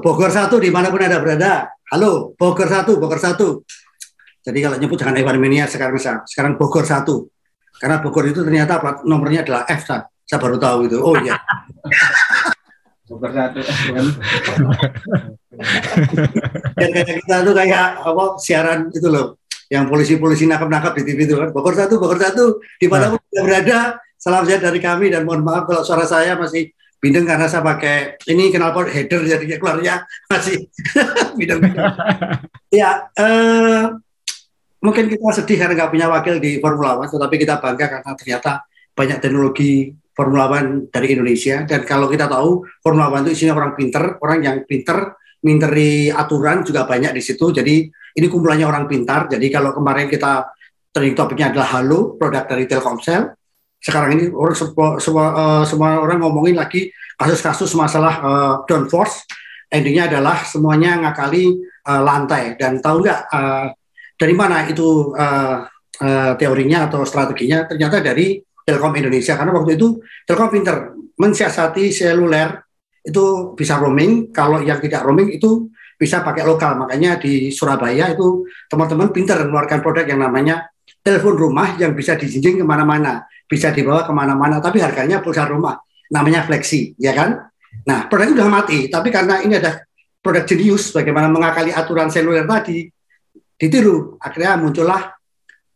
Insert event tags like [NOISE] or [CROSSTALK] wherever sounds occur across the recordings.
Bogor satu di mana pun ada berada. Halo, Bogor satu, Bogor satu. Jadi kalau nyebut jangan Evan Mania sekarang sekarang Bogor satu. Karena Bogor itu ternyata plat nomornya adalah F. Saya, saya baru tahu itu. Oh iya. [LAUGHS] Bogor satu. Dan kayak kita tuh kayak apa siaran itu loh, yang polisi-polisi nangkap-nangkap di TV itu kan. Bogor satu, Bogor satu, di mana pun berada. Salam sehat dari kami dan mohon maaf kalau suara saya masih bindeng karena saya pakai ini knalpot header jadi keluarnya masih [LAUGHS] bindeng. [LAUGHS] ya, eh, mungkin kita sedih karena nggak punya wakil di Formula One, tetapi kita bangga karena ternyata banyak teknologi Formula One dari Indonesia. Dan kalau kita tahu Formula One itu isinya orang pinter, orang yang pinter, minteri aturan juga banyak di situ. Jadi ini kumpulannya orang pintar. Jadi kalau kemarin kita trending topiknya adalah Halo, produk dari Telkomsel, sekarang ini orang semua, semua, uh, semua orang ngomongin lagi kasus-kasus masalah uh, downforce endingnya adalah semuanya ngakali uh, lantai. Dan tahu nggak uh, dari mana itu uh, uh, teorinya atau strateginya? Ternyata dari Telkom Indonesia. Karena waktu itu Telkom pinter mensiasati seluler. Itu bisa roaming. Kalau yang tidak roaming itu bisa pakai lokal. Makanya di Surabaya itu teman-teman pinter mengeluarkan produk yang namanya telepon rumah yang bisa dijinjing ke mana-mana bisa dibawa ke mana-mana, tapi harganya pulsa rumah, namanya fleksi, ya kan? Nah, produk itu sudah mati, tapi karena ini ada produk jenius, bagaimana mengakali aturan seluler tadi, ditiru, akhirnya muncullah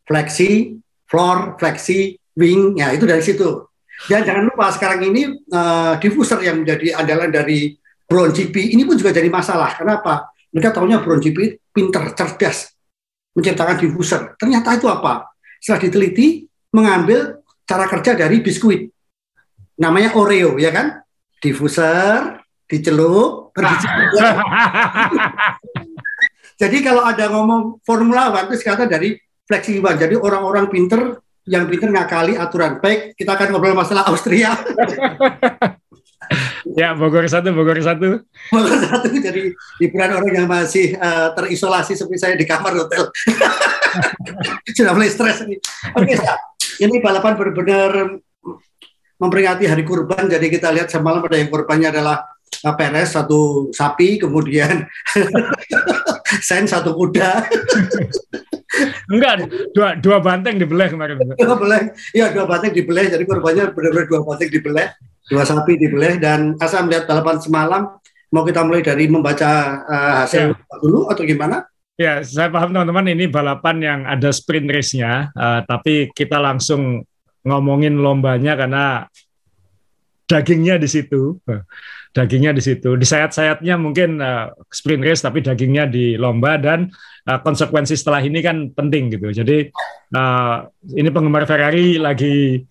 fleksi, floor, fleksi, wing, ya itu dari situ. Dan jangan lupa sekarang ini uh, diffuser yang menjadi andalan dari Brown GP ini pun juga jadi masalah. Kenapa? Mereka tahunya Brown GP pinter, cerdas, menciptakan diffuser. Ternyata itu apa? Setelah diteliti, mengambil cara kerja dari biskuit. Namanya Oreo, ya kan? Diffuser, dicelup, [LAUGHS] Jadi kalau ada ngomong Formula One itu kata dari fleksibel. Jadi orang-orang pinter yang pinter ngakali aturan. Baik, kita akan ngobrol masalah Austria. [LAUGHS] [LAUGHS] ya, Bogor satu, Bogor satu. Bogor satu jadi hiburan orang yang masih uh, terisolasi seperti saya di kamar hotel. [LAUGHS] Sudah mulai stres ini. Oke, okay, ini balapan benar-benar memperingati hari kurban. Jadi kita lihat semalam pada yang kurbannya adalah uh, Peres satu sapi, kemudian [LAUGHS] Sen satu kuda. Enggak, dua dua banteng dibelah kemarin. Dua belah, ya dua banteng dibelah. Jadi kurbannya benar-benar dua banteng dibelah, dua sapi dibelah. Dan asal melihat balapan semalam, mau kita mulai dari membaca uh, hasil ya. dulu atau gimana? Ya, saya paham teman-teman ini balapan yang ada sprint race-nya, uh, tapi kita langsung ngomongin lombanya karena dagingnya di situ. Dagingnya di situ. Di sayat-sayatnya mungkin uh, sprint race tapi dagingnya di lomba dan uh, konsekuensi setelah ini kan penting gitu. Jadi uh, ini penggemar Ferrari lagi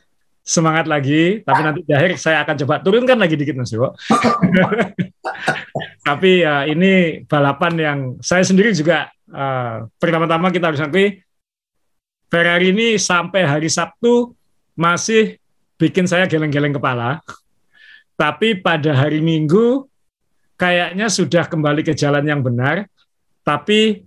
semangat lagi, tapi nanti di akhir saya akan coba turunkan lagi dikit Mas Iwo. [LAUGHS] tapi ya ini balapan yang saya sendiri juga uh, pertama-tama kita harus akui Ferrari ini sampai hari Sabtu masih bikin saya geleng-geleng kepala. Tapi pada hari Minggu kayaknya sudah kembali ke jalan yang benar, tapi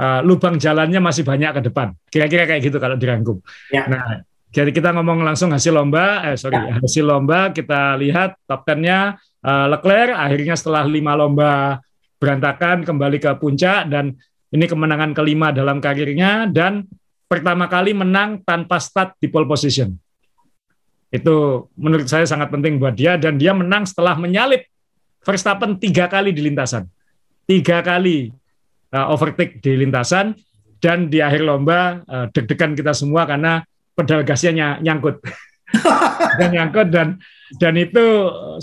uh, lubang jalannya masih banyak ke depan. Kira-kira kayak gitu kalau dirangkum. Ya. Nah, jadi kita ngomong langsung hasil lomba, eh sorry, ya. hasil lomba. Kita lihat top 10-nya uh, eh, Leclerc. Akhirnya setelah lima lomba berantakan kembali ke puncak. Dan ini kemenangan kelima dalam karirnya. Dan pertama kali menang tanpa start di pole position. Itu menurut saya sangat penting buat dia. Dan dia menang setelah menyalip Verstappen tiga kali di lintasan, tiga kali uh, overtake di lintasan. Dan di akhir lomba uh, deg-degan kita semua karena pedal gasnya nyangkut [LAUGHS] dan nyangkut dan dan itu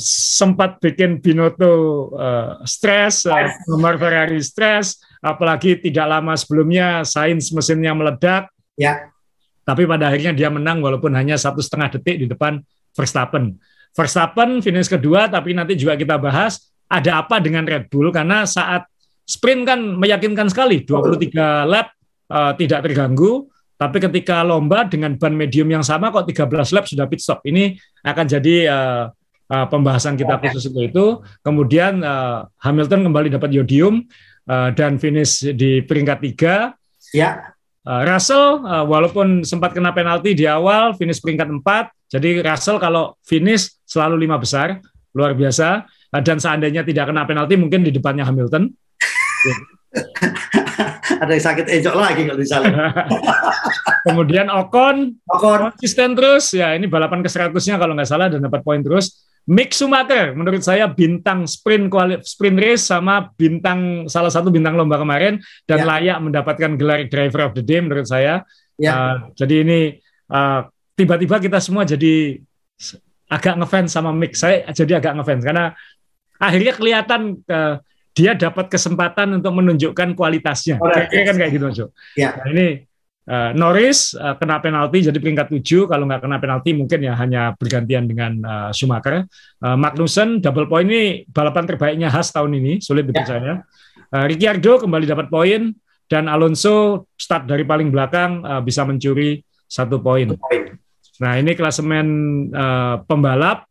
sempat bikin Binotto uh, stres, uh, nomor Ferrari stres, apalagi tidak lama sebelumnya Sainz mesinnya meledak. Ya. Tapi pada akhirnya dia menang walaupun hanya satu setengah detik di depan Verstappen. Verstappen finish kedua, tapi nanti juga kita bahas ada apa dengan Red Bull karena saat sprint kan meyakinkan sekali, 23 lap uh, tidak terganggu tapi ketika lomba dengan ban medium yang sama kok 13 lap sudah pit stop. Ini akan jadi uh, uh, pembahasan kita khusus untuk itu. Kemudian uh, Hamilton kembali dapat yodium uh, dan finish di peringkat tiga. Ya. Uh, Russell uh, walaupun sempat kena penalti di awal finish peringkat empat. Jadi Russell kalau finish selalu lima besar, luar biasa. uh, dan seandainya tidak kena penalti mungkin di depannya Hamilton. [LAUGHS] [LAUGHS] Ada yang sakit encok lagi kalau misalnya. [LAUGHS] Kemudian Ocon, Ocon konsisten terus ya ini balapan ke 100-nya kalau nggak salah dan dapat poin terus. Mick Schumacher menurut saya bintang sprint sprint race sama bintang salah satu bintang lomba kemarin dan ya. layak mendapatkan gelar driver of the day menurut saya. Ya. Uh, jadi ini uh, tiba-tiba kita semua jadi agak ngefans sama Mick. Saya jadi agak ngefans karena akhirnya kelihatan uh, dia dapat kesempatan untuk menunjukkan kualitasnya. Kira-kira kan kayak gitu Mas. Ya. Nah, ini Uh, Norris uh, kena penalti jadi peringkat 7 kalau nggak kena penalti mungkin ya hanya bergantian dengan uh, Schumacher. Uh, Magnussen double point ini balapan terbaiknya khas tahun ini sulit ya. dipercaya. Uh, Ricciardo kembali dapat poin dan Alonso start dari paling belakang uh, bisa mencuri satu poin. Nah ini klasemen uh, pembalap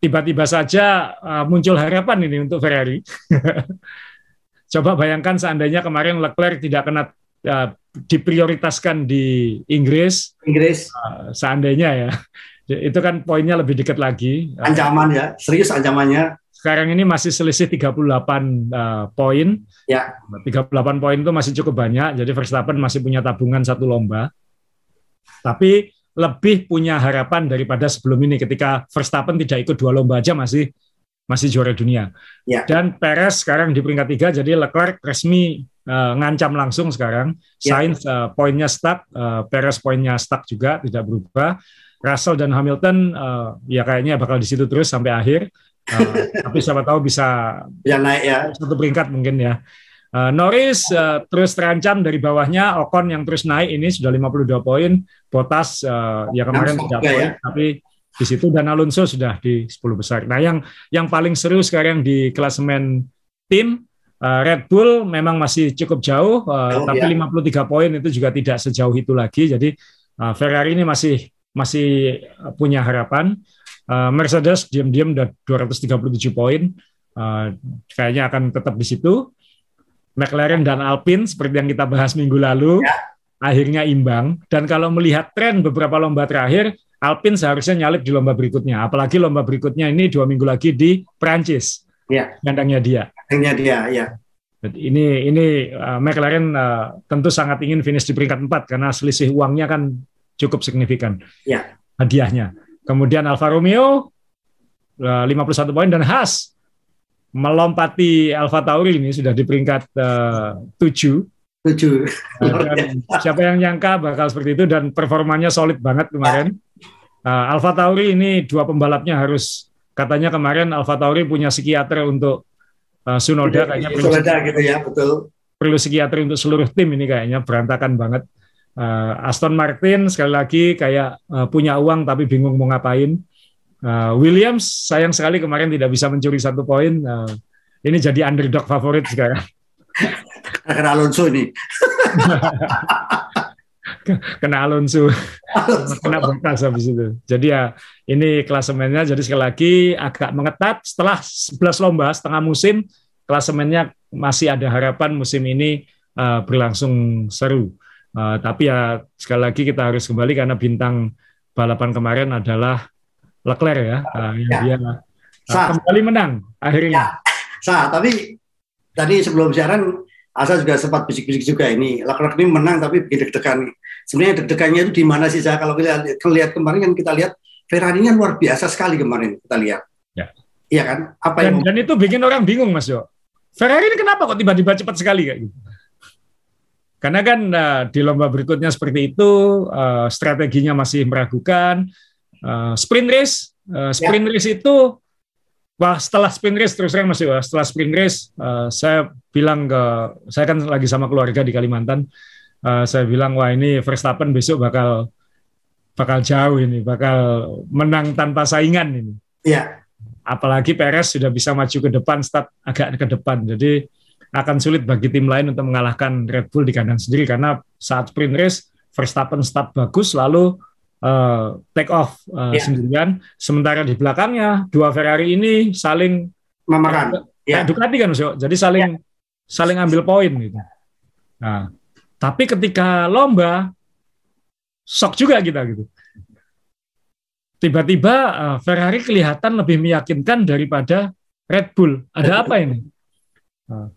tiba-tiba saja uh, muncul harapan ini untuk Ferrari. [LAUGHS] Coba bayangkan seandainya kemarin Leclerc tidak kena uh, diprioritaskan di Inggris. Inggris. Uh, seandainya ya, [LAUGHS] itu kan poinnya lebih dekat lagi. Ancaman ya, serius ancamannya. Sekarang ini masih selisih 38 uh, poin. Ya. 38 poin itu masih cukup banyak. Jadi Verstappen masih punya tabungan satu lomba. Tapi lebih punya harapan daripada sebelum ini ketika Verstappen tidak ikut dua lomba aja masih masih juara dunia. Ya. Dan Perez sekarang di peringkat tiga, jadi Leclerc resmi uh, ngancam langsung sekarang. Ya. Sainz uh, poinnya stuck, uh, Perez poinnya stuck juga tidak berubah. Russell dan Hamilton uh, ya kayaknya bakal di situ terus sampai akhir. Uh, [LAUGHS] tapi siapa tahu bisa ya naik ya satu peringkat mungkin ya. Uh, Norris uh, terus terancam dari bawahnya, Ocon yang terus naik ini sudah 52 poin, Bottas uh, ya kemarin tidak poin, ya. tapi di situ dan Alonso sudah di 10 besar. Nah, yang yang paling seru sekarang di klasemen tim uh, Red Bull memang masih cukup jauh, uh, oh, tapi ya. 53 poin itu juga tidak sejauh itu lagi. Jadi uh, Ferrari ini masih masih punya harapan. Uh, Mercedes diam-diam udah 237 poin, uh, kayaknya akan tetap di situ. McLaren dan Alpine seperti yang kita bahas minggu lalu, ya. akhirnya imbang. Dan kalau melihat tren beberapa lomba terakhir, Alpine seharusnya nyalip di lomba berikutnya. Apalagi lomba berikutnya ini dua minggu lagi di Prancis. Ya. Gandangnya dia. Gandangnya dia, ya. Ini ini uh, McLaren uh, tentu sangat ingin finish di peringkat empat karena selisih uangnya kan cukup signifikan. Ya. Hadiahnya. Kemudian Alfa Romeo uh, 51 poin dan Haas melompati Alfa Tauri ini sudah di peringkat uh, 7 Tujuh. Nah, siapa yang nyangka bakal seperti itu dan performanya solid banget kemarin. Uh, Alfa Tauri ini dua pembalapnya harus katanya kemarin Alfa Tauri punya psikiater untuk uh, Sunoda kayaknya perlu Sunoda gitu ya betul. Perlu psikiater untuk seluruh tim ini kayaknya berantakan banget. Uh, Aston Martin sekali lagi kayak uh, punya uang tapi bingung mau ngapain. Uh, Williams sayang sekali kemarin tidak bisa mencuri satu poin. Uh, ini jadi underdog favorit sekarang. [LAUGHS] Karena Alonso ini. kena Alonso, kena Bottas habis itu. Jadi ya ini klasemennya jadi sekali lagi agak mengetat setelah 11 lomba setengah musim klasemennya masih ada harapan musim ini uh, berlangsung seru. Uh, tapi ya sekali lagi kita harus kembali karena bintang balapan kemarin adalah Leclerc ya, uh, yang ya. dia uh, kembali menang akhirnya. Ya. Sah, tapi tadi sebelum siaran Asa juga sempat bisik-bisik juga ini. Leclerc ini menang tapi bikin deg-degan. Sebenarnya deg-degannya itu di mana sih saya kalau kita lihat kemarin kan kita lihat Ferrari nya luar biasa sekali kemarin kita lihat. Ya. Iya kan? Apa dan, yang dan itu bikin orang bingung Mas Jo. Ferrari ini kenapa kok tiba-tiba cepat sekali kayak gitu? Karena kan uh, di lomba berikutnya seperti itu uh, strateginya masih meragukan. Uh, sprint race, uh, sprint ya. race itu Wah, setelah sprint race terus terang masih setelah sprint race uh, saya bilang ke saya kan lagi sama keluarga di Kalimantan. Uh, saya bilang wah ini Verstappen besok bakal bakal jauh ini, bakal menang tanpa saingan ini. Iya. Apalagi Perez sudah bisa maju ke depan, start agak ke depan. Jadi akan sulit bagi tim lain untuk mengalahkan Red Bull di kandang sendiri karena saat sprint race Verstappen start bagus lalu uh, take off uh, yeah. sendirian. Sementara di belakangnya dua Ferrari ini saling memakan. Ya. Ducati kan, Mas Jadi saling yeah. saling ambil poin gitu. Nah, tapi ketika lomba shock juga kita gitu. Tiba-tiba uh, Ferrari kelihatan lebih meyakinkan daripada Red Bull. Ada apa ini? Uh,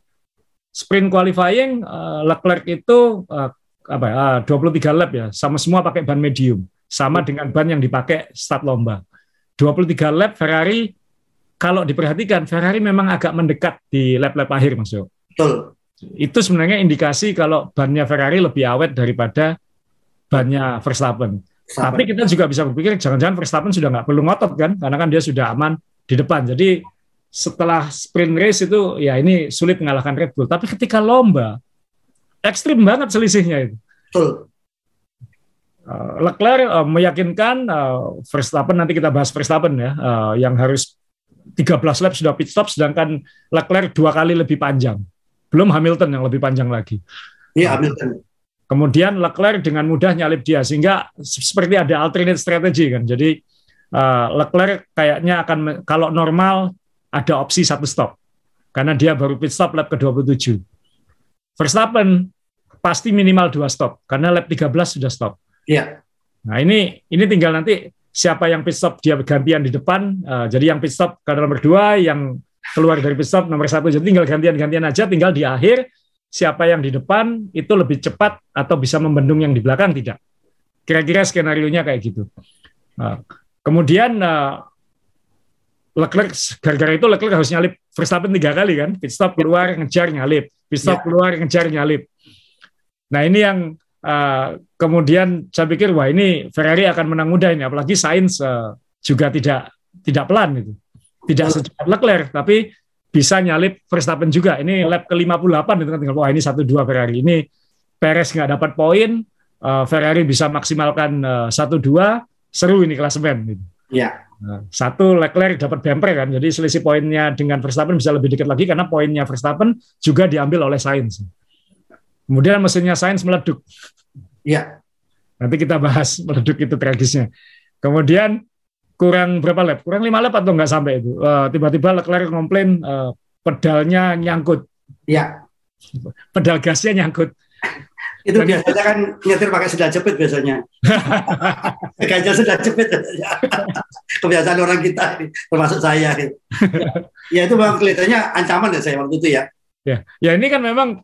sprint qualifying uh, Leclerc itu uh, apa ya, uh, 23 lap ya, sama semua pakai ban medium, sama dengan ban yang dipakai start lomba. 23 lap Ferrari kalau diperhatikan Ferrari memang agak mendekat di lap-lap akhir Mas Yo. Betul. Itu sebenarnya indikasi kalau bannya Ferrari lebih awet daripada bannya Verstappen. Verstappen. Tapi kita juga bisa berpikir jangan-jangan Verstappen sudah nggak perlu ngotot kan, karena kan dia sudah aman di depan. Jadi setelah sprint race itu ya ini sulit mengalahkan Red Bull. Tapi ketika lomba ekstrim banget selisihnya itu. Betul. Uh, Leclerc uh, meyakinkan uh, Verstappen nanti kita bahas Verstappen ya uh, yang harus 13 lap sudah pit stop sedangkan Leclerc dua kali lebih panjang. Belum Hamilton yang lebih panjang lagi. Iya Hamilton. Kemudian Leclerc dengan mudah nyalip dia sehingga seperti ada alternate strategi kan. Jadi uh, Leclerc kayaknya akan kalau normal ada opsi satu stop karena dia baru pit stop lap ke-27. Verstappen pasti minimal dua stop karena lap 13 sudah stop. Iya. Nah ini ini tinggal nanti siapa yang pit stop dia gantian di depan. Uh, jadi yang pit stop ke nomor dua, yang keluar dari pit stop nomor satu. Jadi tinggal gantian-gantian aja. Tinggal di akhir siapa yang di depan itu lebih cepat atau bisa membendung yang di belakang tidak. Kira-kira skenario nya kayak gitu. Uh, kemudian uh, Leclerc gara-gara itu Leclerc harus nyalip Verstappen tiga kali kan. Pit stop keluar ngejar nyalip, pit stop ya. keluar ngejar nyalip. Nah ini yang uh, kemudian saya pikir wah ini Ferrari akan menang mudah ini, apalagi Sainz uh, juga tidak tidak pelan itu, tidak secepat Leclerc, tapi bisa nyalip Verstappen juga. Ini lap ke 58 itu kan tinggal wah ini satu dua Ferrari ini Perez nggak dapat poin, uh, Ferrari bisa maksimalkan satu uh, dua, seru ini klasemen. Gitu. Ya. Nah, satu Leclerc dapat bumper kan, jadi selisih poinnya dengan Verstappen bisa lebih dekat lagi karena poinnya Verstappen juga diambil oleh Sainz. Kemudian mesinnya Sainz meleduk. Iya. Nanti kita bahas meleduk itu tragisnya. Kemudian kurang berapa lap? Kurang lima lap atau nggak sampai itu? Uh, tiba-tiba Leclerc komplain uh, pedalnya nyangkut. Iya. Pedal gasnya nyangkut. itu Dan biasanya kan nyetir pakai sendal jepit biasanya. [LAUGHS] Gajah sendal jepit. Kebiasaan orang kita, termasuk saya. [LAUGHS] ya itu memang kelihatannya ancaman ya saya waktu itu ya. Ya, ya ini kan memang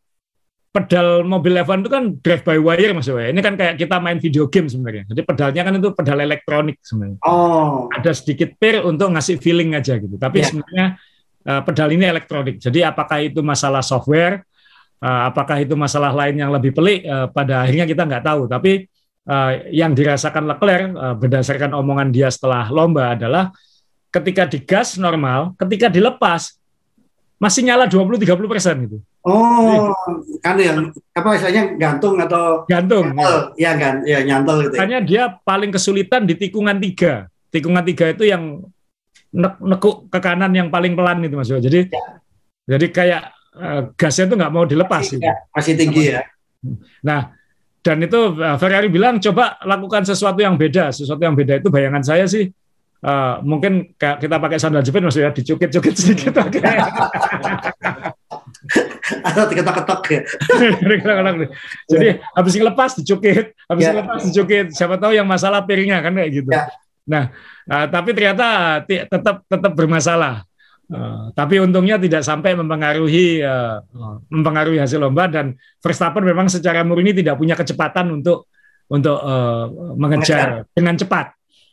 pedal mobil F1 itu kan drive by wire Mas. Ini kan kayak kita main video game sebenarnya. Jadi pedalnya kan itu pedal elektronik sebenarnya. Oh. Ada sedikit pir untuk ngasih feeling aja gitu. Tapi yeah. sebenarnya uh, pedal ini elektronik. Jadi apakah itu masalah software, uh, apakah itu masalah lain yang lebih pelik, uh, pada akhirnya kita nggak tahu. Tapi uh, yang dirasakan Leclerc uh, berdasarkan omongan dia setelah lomba adalah ketika digas normal, ketika dilepas masih nyala 20-30 persen gitu. Oh, kan yang apa istilahnya gantung atau gantung? Nyantel, ya kan, ya nyantol gitu. Makanya dia paling kesulitan di tikungan tiga. Tikungan tiga itu yang nekuk ke kanan yang paling pelan itu mas. Jadi, ya. jadi kayak uh, gasnya itu nggak mau dilepas. Masih, gitu. ya, masih tinggi ya. Nah, dan itu uh, Ferrari bilang coba lakukan sesuatu yang beda. Sesuatu yang beda itu bayangan saya sih uh, mungkin kita pakai sandal jepit maksudnya dicukit-cukit sedikit. [LAUGHS] atau ketok-ketok ya. Jadi habis ngelepas dicukit, habis ya. ngelepas dicukit. Siapa tahu yang masalah piringnya kan kayak gitu. Ya. Nah, uh, tapi ternyata tetap tetap bermasalah. Uh, tapi untungnya tidak sampai mempengaruhi uh, mempengaruhi hasil lomba dan Verstappen memang secara murni tidak punya kecepatan untuk untuk uh, mengejar Mengejar. dengan cepat.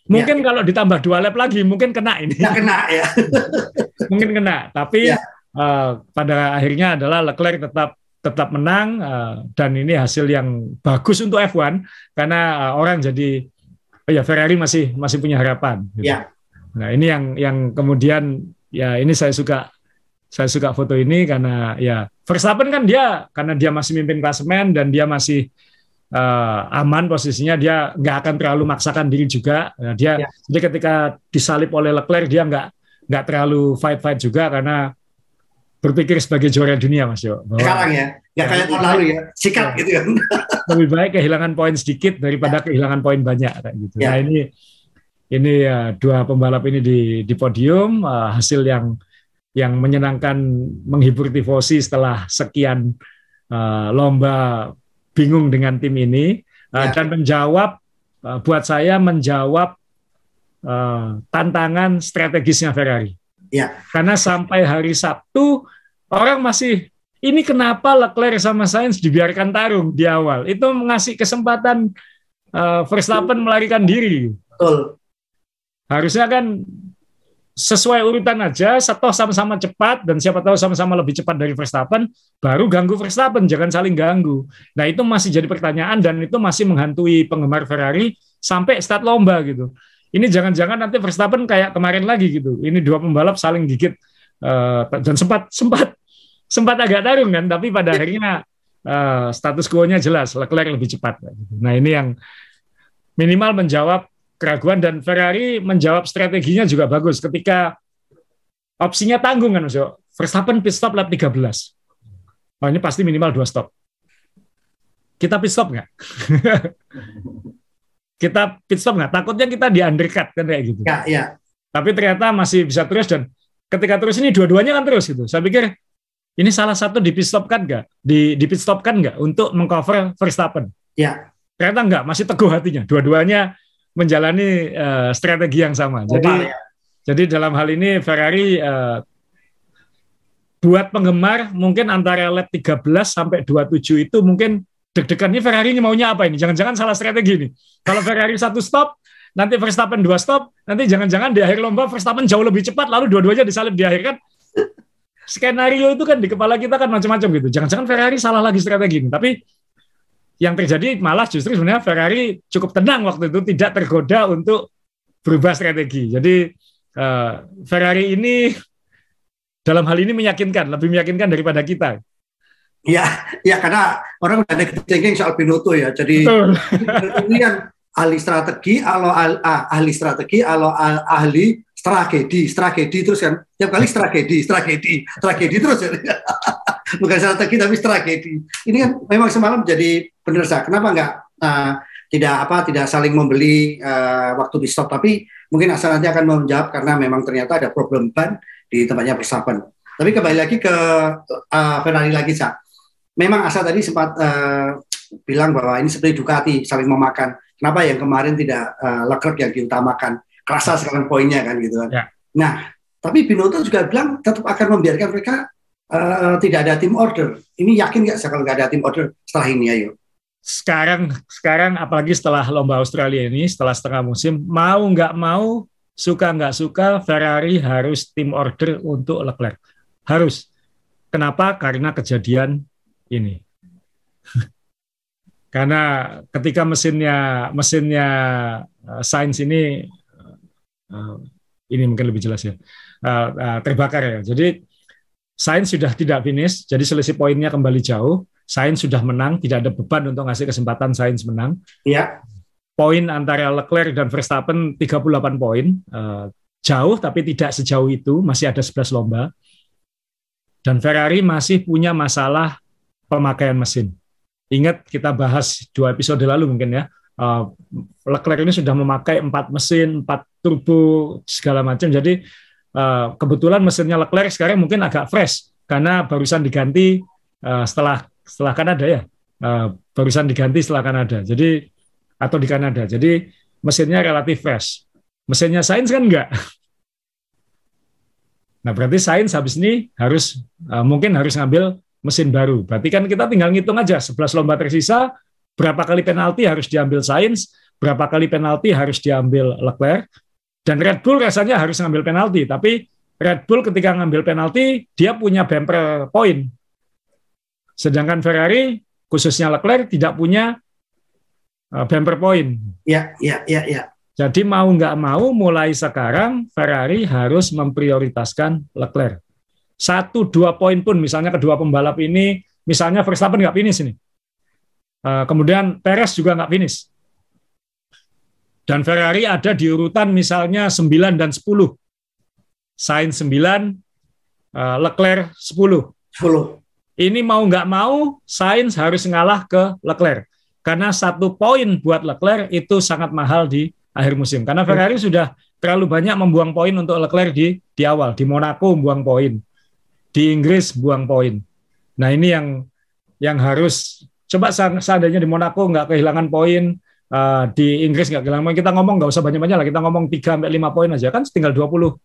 Mungkin ya. kalau ditambah dua lap lagi mungkin kena ini. Ya, kena ya. [LAUGHS] mungkin kena, tapi ya uh, pada akhirnya adalah Leclerc tetap tetap menang uh, dan ini hasil yang bagus untuk F1 karena uh, orang jadi oh ya Ferrari masih masih punya harapan. Gitu. Ya. Nah ini yang yang kemudian ya ini saya suka saya suka foto ini karena ya Verstappen kan dia karena dia masih mimpin klasemen dan dia masih uh, aman posisinya dia nggak akan terlalu maksakan diri juga nah, dia ya. jadi ketika disalip oleh Leclerc dia nggak nggak terlalu fight fight juga karena berpikir sebagai juara dunia Mas Yo. Bahwa, Sekarang ya, nggak kayak tahun lalu ya, sikat ya, gitu [LAUGHS] kan. Lebih baik kehilangan poin sedikit daripada ya. kehilangan poin banyak kayak gitu. Ya. Nah ini ini ya, dua pembalap ini di di podium uh, hasil yang yang menyenangkan menghibur tifosi setelah sekian uh, lomba bingung dengan tim ini uh, ya. dan menjawab uh, buat saya menjawab uh, tantangan strategisnya Ferrari. Ya. Karena sampai hari Sabtu orang masih ini kenapa Leclerc sama Sainz dibiarkan tarung di awal? Itu mengasih kesempatan uh, Verstappen melarikan diri. Betul. Harusnya kan sesuai urutan aja, satu sama-sama cepat dan siapa tahu sama-sama lebih cepat dari Verstappen, baru ganggu Verstappen, jangan saling ganggu. Nah itu masih jadi pertanyaan dan itu masih menghantui penggemar Ferrari sampai start lomba gitu. Ini jangan-jangan nanti Verstappen kayak kemarin lagi gitu. Ini dua pembalap saling gigit uh, dan sempat sempat [LAUGHS] sempat agak tarung kan, tapi pada [LAUGHS] akhirnya uh, status quo-nya jelas Leclerc lebih cepat. Nah ini yang minimal menjawab keraguan dan Ferrari menjawab strateginya juga bagus ketika opsinya tanggung kan Mas Verstappen pit stop lap 13. Oh, ini pasti minimal dua stop. Kita pit stop nggak? [LAUGHS] kita pit stop nggak? Takutnya kita di undercut kan kayak gitu. Ya, ya. Tapi ternyata masih bisa terus dan ketika terus ini dua-duanya kan terus gitu. Saya pikir ini salah satu di pit stop kan nggak? Di, di pit stop kan nggak untuk mengcover Verstappen? Ya. Ternyata nggak, masih teguh hatinya. Dua-duanya menjalani uh, strategi yang sama. Jadi ya. jadi dalam hal ini Ferrari uh, buat penggemar mungkin antara lap 13 sampai 27 itu mungkin deg-degan ini Ferrari ini maunya apa ini? Jangan-jangan salah strategi ini. Kalau Ferrari satu stop, nanti Verstappen dua stop, nanti jangan-jangan di akhir lomba Verstappen jauh lebih cepat lalu dua-duanya disalip di akhir kan. Skenario itu kan di kepala kita kan macam-macam gitu. Jangan-jangan Ferrari salah lagi strategi ini. Tapi yang terjadi malah justru sebenarnya Ferrari cukup tenang waktu itu tidak tergoda untuk berubah strategi. Jadi uh, Ferrari ini dalam hal ini meyakinkan, lebih meyakinkan daripada kita. Ya, ya karena orang udah ada thinking soal Binotto ya. Jadi ini kan ahli strategi, alo ah, ahli strategi, alo ahli strategi, strategi terus kan. Tiap kali strategi, strategi, strategi terus. Ya. [LAUGHS] Bukan strategi tapi strategi. Ini kan memang semalam jadi benar sah. Kenapa nggak uh, tidak apa tidak saling membeli uh, waktu di stop tapi mungkin asal nanti akan menjawab karena memang ternyata ada problem ban di tempatnya Verstappen. Tapi kembali lagi ke uh, Ferrari lagi sah. Memang asal tadi sempat uh, bilang bahwa ini seperti Ducati saling memakan. Kenapa yang kemarin tidak uh, Leclerc yang diutamakan? Kerasa sekarang poinnya kan gitu kan. Ya. Nah, tapi Binotto juga bilang tetap akan membiarkan mereka uh, tidak ada tim order. Ini yakin nggak kalau nggak ada tim order setelah ini ayo? sekarang sekarang apalagi setelah lomba Australia ini setelah setengah musim mau nggak mau suka nggak suka Ferrari harus tim order untuk Leclerc harus kenapa karena kejadian ini [LAUGHS] karena ketika mesinnya mesinnya uh, Sainz ini uh, ini mungkin lebih jelas ya uh, uh, terbakar ya jadi Sainz sudah tidak finish jadi selisih poinnya kembali jauh Sainz sudah menang, tidak ada beban untuk ngasih kesempatan Sainz menang. Iya. Poin antara Leclerc dan Verstappen 38 poin. Uh, jauh tapi tidak sejauh itu, masih ada 11 lomba. Dan Ferrari masih punya masalah pemakaian mesin. Ingat kita bahas dua episode lalu mungkin ya. Uh, Leclerc ini sudah memakai empat mesin, empat turbo segala macam. Jadi uh, kebetulan mesinnya Leclerc sekarang mungkin agak fresh karena barusan diganti uh, setelah setelah Kanada ya uh, barusan diganti setelah Kanada jadi atau di Kanada jadi mesinnya relatif fresh mesinnya Sains kan enggak [LAUGHS] nah berarti Sains habis ini harus uh, mungkin harus ngambil mesin baru berarti kan kita tinggal ngitung aja 11 lomba tersisa berapa kali penalti harus diambil Sains berapa kali penalti harus diambil Leclerc dan Red Bull rasanya harus ngambil penalti tapi Red Bull ketika ngambil penalti dia punya bumper point Sedangkan Ferrari khususnya Leclerc tidak punya uh, bumper point. Ya, ya, ya, ya. Jadi mau nggak mau mulai sekarang Ferrari harus memprioritaskan Leclerc. Satu dua poin pun misalnya kedua pembalap ini, misalnya Verstappen nggak finish ini. Uh, kemudian Perez juga nggak finish. Dan Ferrari ada di urutan misalnya 9 dan 10. Sainz 9, uh, Leclerc 10. 10 ini mau nggak mau Sainz harus ngalah ke Leclerc karena satu poin buat Leclerc itu sangat mahal di akhir musim karena Ferrari sudah terlalu banyak membuang poin untuk Leclerc di di awal di Monaco buang poin di Inggris buang poin nah ini yang yang harus coba seandainya di Monaco nggak kehilangan poin uh, di Inggris nggak kehilangan poin kita ngomong nggak usah banyak-banyak lah kita ngomong 3 sampai lima poin aja kan tinggal 20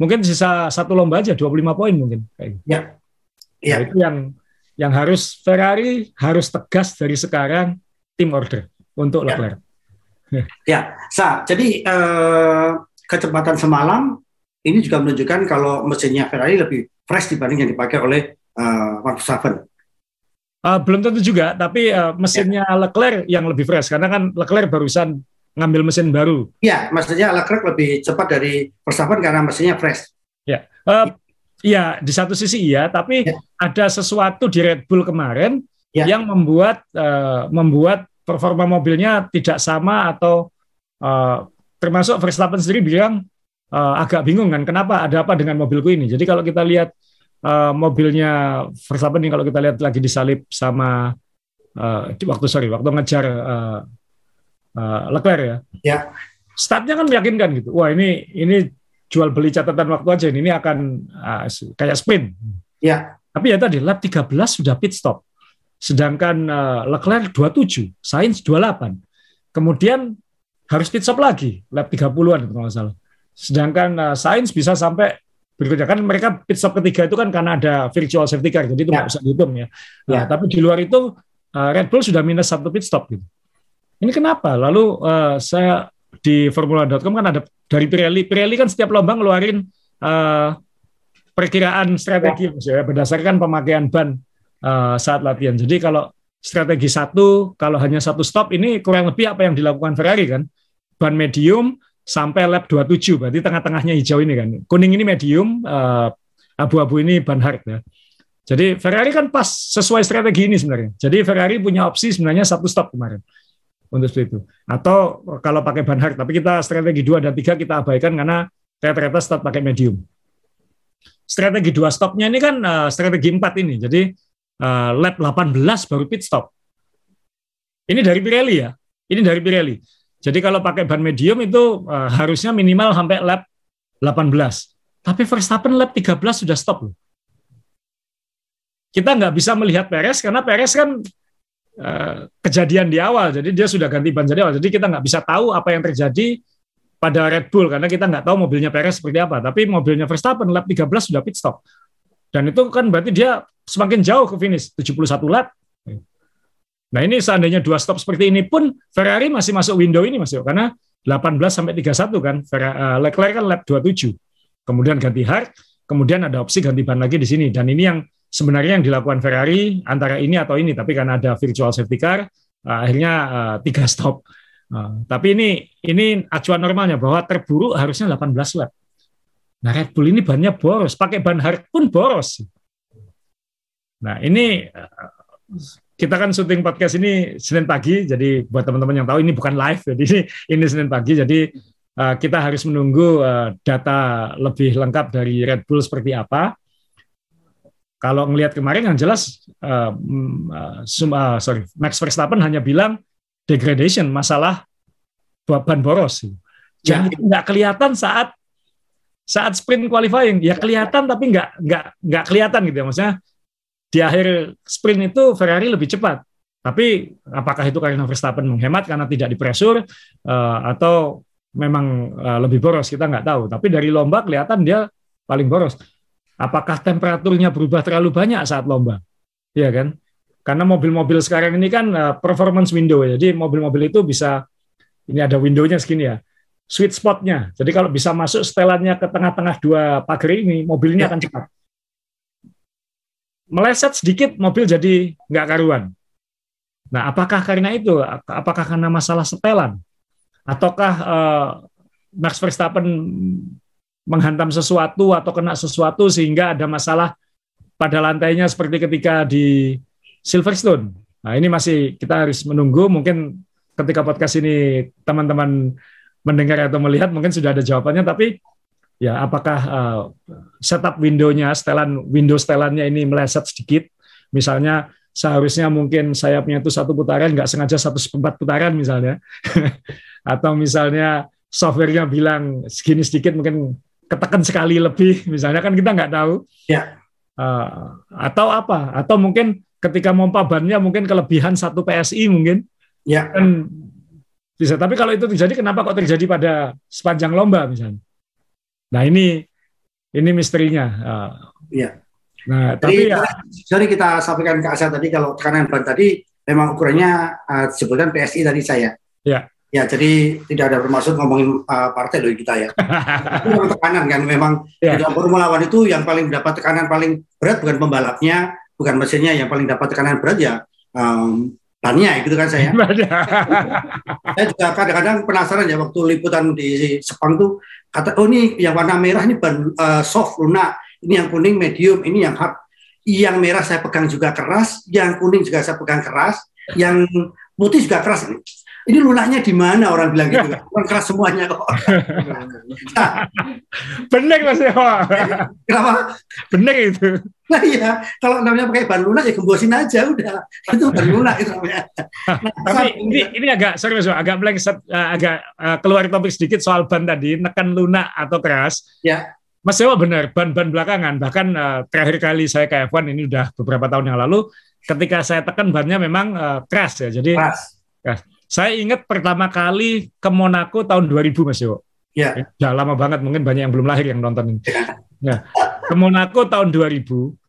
mungkin sisa satu lomba aja 25 poin mungkin kayak gitu. Ya. Ya. Nah, itu yang yang harus Ferrari harus tegas dari sekarang tim order untuk Ya. Leclerc. Ya, Sa, jadi eh, kecepatan semalam ini juga menunjukkan kalau mesinnya Ferrari lebih fresh dibanding yang dipakai oleh eh, Max Verstappen. Uh, belum tentu juga, tapi uh, mesinnya Leclerc yang lebih fresh karena kan Leclerc barusan ngambil mesin baru. Ya, maksudnya Leclerc lebih cepat dari Verstappen karena mesinnya fresh. Ya, uh, ya di satu sisi iya, tapi Ya. ada sesuatu di Red Bull kemarin Ya. yang membuat uh, membuat performa mobilnya tidak sama atau uh, termasuk Verstappen sendiri bilang uh, agak bingung kan kenapa ada apa dengan mobilku ini. Jadi kalau kita lihat uh, mobilnya Verstappen ini kalau kita lihat lagi disalip sama uh, waktu sorry waktu ngejar uh, uh, Leclerc ya. Ya. Startnya kan meyakinkan gitu. Wah ini ini jual beli catatan waktu aja ini, ini akan uh, kayak sprint. Ya, Tapi ya tadi lap 13 sudah pit stop. Sedangkan uh, Leclerc 27, Sainz 28. Kemudian harus pit stop lagi, lap 30-an kalau nggak salah. Sedangkan uh, Sainz bisa sampai berikutnya kan mereka pit stop ketiga itu kan karena ada virtual safety car, jadi itu Ya. nggak bisa dihitung ya. Nah, Ya. Tapi di luar itu uh, Red Bull sudah minus satu pit stop gitu. Ini kenapa? Lalu uh, saya di Formula.com kan ada dari Pirelli. Pirelli kan setiap lomba ngeluarin uh, perkiraan strategi ya, berdasarkan pemakaian ban uh, saat latihan. Jadi kalau strategi satu, kalau hanya satu stop ini kurang lebih apa yang dilakukan Ferrari kan. Ban medium sampai lap 27, berarti tengah-tengahnya hijau ini kan. Kuning ini medium, uh, abu-abu ini ban hard ya. Jadi Ferrari kan pas sesuai strategi ini sebenarnya. Jadi Ferrari punya opsi sebenarnya satu stop kemarin untuk itu. Atau kalau pakai ban hard, tapi kita strategi 2 dan 3 kita abaikan karena ternyata start pakai medium. Strategi dua stopnya ini kan uh, strategi 4 ini. Jadi uh, lap 18 baru pit stop. Ini dari Pirelli ya. Ini dari Pirelli. Jadi kalau pakai ban medium itu uh, harusnya minimal sampai lap 18. Tapi Verstappen lap 13 sudah stop loh. Kita nggak bisa melihat Perez karena Perez kan uh, kejadian di awal, jadi dia sudah ganti ban dari awal. Jadi kita nggak bisa tahu apa yang terjadi pada Red Bull karena kita nggak tahu mobilnya Perez seperti apa. Tapi mobilnya Verstappen lap 13 sudah pit stop. Dan itu kan berarti dia semakin jauh ke finish, 71 lap. Nah ini seandainya dua stop seperti ini pun Ferrari masih masuk window ini masih karena 18 sampai 31 kan Ferrari, uh, Leclerc kan lap 27. Kemudian ganti hard, kemudian ada opsi ganti ban lagi di sini dan ini yang sebenarnya yang dilakukan Ferrari antara ini atau ini tapi karena ada virtual safety car uh, akhirnya uh, tiga [LAUGHS] stop. Tapi ini ini acuan normalnya bahwa terburuk harusnya 18 lap. Nah Red Bull ini bannya boros, pakai ban hard pun boros. Nah ini kita kan syuting podcast ini Senin pagi, jadi buat teman-teman yang tahu ini bukan live, [LAUGHS] jadi ini, ini Senin pagi, jadi uh, kita harus menunggu uh, data lebih lengkap dari Red Bull seperti apa. Kalau ngelihat kemarin yang jelas, uh, uh, uh, sorry, Max Verstappen hanya bilang degradation, masalah ban boros. Ya. Jadi nggak kelihatan saat saat sprint qualifying, ya kelihatan tapi nggak nggak nggak kelihatan gitu ya, maksudnya di akhir sprint itu Ferrari lebih cepat. Tapi apakah itu karena Verstappen menghemat karena tidak dipresur uh, atau memang uh, lebih boros kita nggak tahu. Tapi dari lomba kelihatan dia paling boros. Apakah temperaturnya berubah terlalu banyak saat lomba? Iya kan? Karena mobil-mobil sekarang ini kan uh, performance window ya. Jadi mobil-mobil itu bisa ini ada windownya segini ya. Sweet spotnya. Jadi kalau bisa masuk setelannya ke tengah-tengah dua pagar ini, mobilnya Ya. akan cepat meleset sedikit mobil jadi nggak karuan. Nah, apakah karena itu? Apakah karena masalah setelan? Ataukah uh, Max Verstappen menghantam sesuatu atau kena sesuatu sehingga ada masalah pada lantainya seperti ketika di Silverstone? Nah, ini masih kita harus menunggu. Mungkin ketika podcast ini teman-teman mendengar atau melihat mungkin sudah ada jawabannya. Tapi ya apakah uh, setup windownya setelan window setelannya ini meleset sedikit? Misalnya seharusnya mungkin sayapnya itu satu putaran nggak sengaja satu seperempat putaran misalnya. [LAUGHS] Atau misalnya softwarenya bilang segini sedikit mungkin ketekan sekali lebih [LAUGHS] misalnya kan kita nggak tahu. Ya. Uh, atau apa? Atau mungkin ketika mompa bannya mungkin kelebihan satu PSI mungkin. Ya. kan bisa. Tapi kalau itu terjadi kenapa kok terjadi pada sepanjang lomba misalnya Nah ini ini misterinya. Iya. Nah, tapi Jadi, ya, sorry kita sampaikan ke Asa tadi kalau tekanan ban tadi memang ukurannya uh, disebutkan PSI tadi saya. Ya. Ya, jadi tidak ada bermaksud ngomongin uh, partai loh kita ya. [LAUGHS] itu memang tekanan kan, memang di dalam Formula One itu yang paling dapat tekanan paling berat bukan pembalapnya, bukan mesinnya, yang paling dapat tekanan berat ya um, bannya gitu kan saya. [LAUGHS] saya juga kadang-kadang penasaran ya waktu liputan di Sepang tuh kata oh ini yang warna merah ini ban uh, soft lunak, ini yang kuning medium, ini yang hard. Yang merah saya pegang juga keras, yang kuning juga saya pegang keras, yang putih juga keras. Ini lunaknya di mana orang bilang gitu kan? [LAUGHS] Orang keras semuanya kok. [LAUGHS] bener mas Dewa. [LAUGHS] Kenapa? bener itu. Nah iya, kalau namanya pakai ban lunak ya gembosin aja udah. Itu ban lunak itu namanya. Nah, Tapi ini, ini agak sorry mas, Dewa, agak blank, uh, agak uh, keluar topik sedikit soal ban tadi, nekan lunak atau keras. Ya. Mas Dewa benar, ban-ban belakangan. Bahkan uh, terakhir kali saya ke F1 ini udah beberapa tahun yang lalu, ketika saya tekan bannya memang uh, keras ya. Jadi keras. Saya ingat pertama kali ke Monaco tahun 2000 Mas Dewa. Ya. Udah lama banget, mungkin banyak yang belum lahir yang nonton ini. Nah, ke Monaco tahun 2000,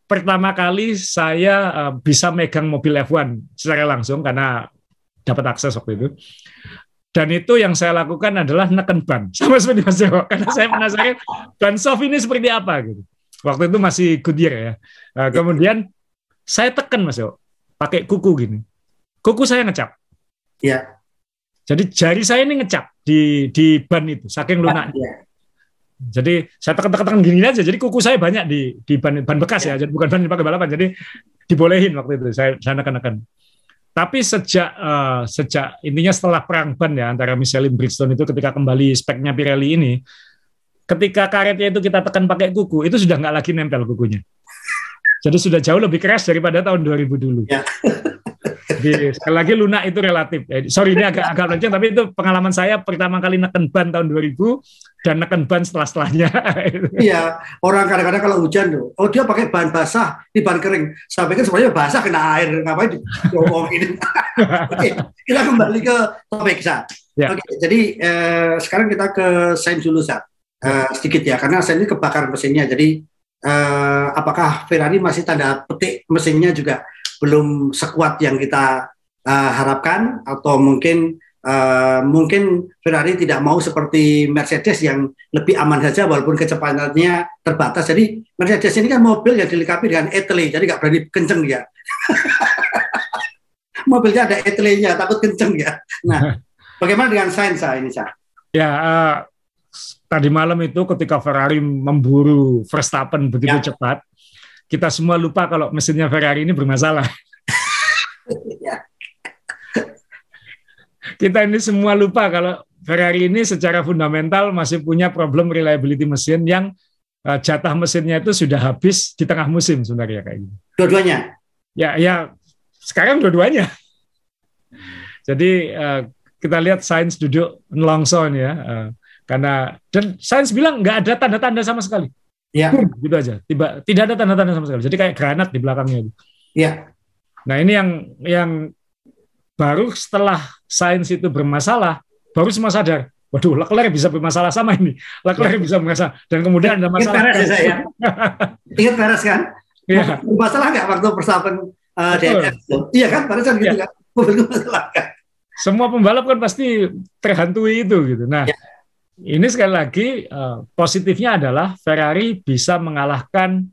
pertama kali saya uh, bisa megang mobil F1 secara langsung karena dapat akses waktu itu. Dan itu yang saya lakukan adalah neken ban, [LAUGHS] sama seperti Mas Dewa, karena saya penasaran ban soft ini seperti apa gitu. Waktu itu masih Goodyear ya. Nah, kemudian saya tekan Mas Dewa, pakai kuku gini. Kuku saya ngecap. Ya. Jadi jari saya ini ngecap di di ban itu, saking lunaknya. Ya. Jadi saya tekan-tekan gini aja. Jadi kuku saya banyak di di ban ban bekas ya, jadi bukan ban yang dipakai balapan. Jadi dibolehin waktu itu saya saya neken-neken. Tapi sejak uh, sejak intinya setelah perang ban ya antara Michelin Bridgestone itu ketika kembali speknya Pirelli ini, ketika karetnya itu kita tekan pakai kuku, itu sudah nggak lagi nempel kukunya. Jadi sudah jauh lebih keras daripada tahun 2000 dulu. Ya. [LAUGHS] Jadi, sekali lagi lunak itu relatif. Eh, sorry ini agak agak lonceng, tapi itu pengalaman saya pertama kali neken ban tahun 2000 dan neken ban setelah-setelahnya. [LAUGHS] Iya, orang kadang-kadang kalau hujan tuh, oh dia pakai bahan basah, di bahan kering. Saya pikir sebenarnya basah kena air, ngapain diomongin. [LAUGHS] Oke, kita kembali ke topik, Sa. Ya. Oke, jadi eh, sekarang kita ke Sainz dulu, Sa. Eh, sedikit ya, karena Sainz ini kebakar mesinnya, jadi eh, apakah Ferrari masih tanda petik mesinnya juga belum sekuat yang kita uh, harapkan atau mungkin uh, mungkin Ferrari tidak mau seperti Mercedes yang lebih aman saja walaupun kecepatannya terbatas. Jadi Mercedes ini kan mobil yang dilengkapi dengan etle, jadi nggak berani kenceng dia. [LAUGHS] Mobilnya ada etle-nya, takut kenceng ya. Nah, [LAUGHS] bagaimana dengan Sainz ini, Sa? Ya, uh, tadi malam itu ketika Ferrari memburu Verstappen begitu Ya. cepat, kita semua lupa kalau mesinnya Ferrari ini bermasalah. [LAUGHS] Kita ini semua lupa kalau Ferrari ini secara fundamental masih punya problem reliability mesin yang uh, jatah mesinnya itu sudah habis di tengah musim sebenarnya kayak gitu. Dua-duanya. Ya, ya sekarang dua-duanya. Jadi uh, kita lihat Sainz duduk nelongso nih ya, uh, karena dan Sainz bilang nggak ada tanda-tanda sama sekali. Ya, Boom, gitu aja. Tiba tidak ada tanda-tanda sama sekali. Jadi kayak granat di belakangnya. itu. ya, Nah ini yang yang baru setelah sains itu bermasalah, baru semua sadar. Waduh, Leclerc bisa bermasalah sama ini. Leclerc bisa bermasalah. Dan kemudian ada Ingat masalah. Perez ya, saya. [LAUGHS] Ingat Perez kan? Iya. Masalah nggak waktu Verstappen uh, Betul. DNF? Iya kan, Perez kan gitu Iya. kan? [LAUGHS] Mobilku masalah kan? Semua pembalap kan pasti terhantui itu gitu. Nah, Ya. Ini sekali lagi eh, positifnya adalah Ferrari bisa mengalahkan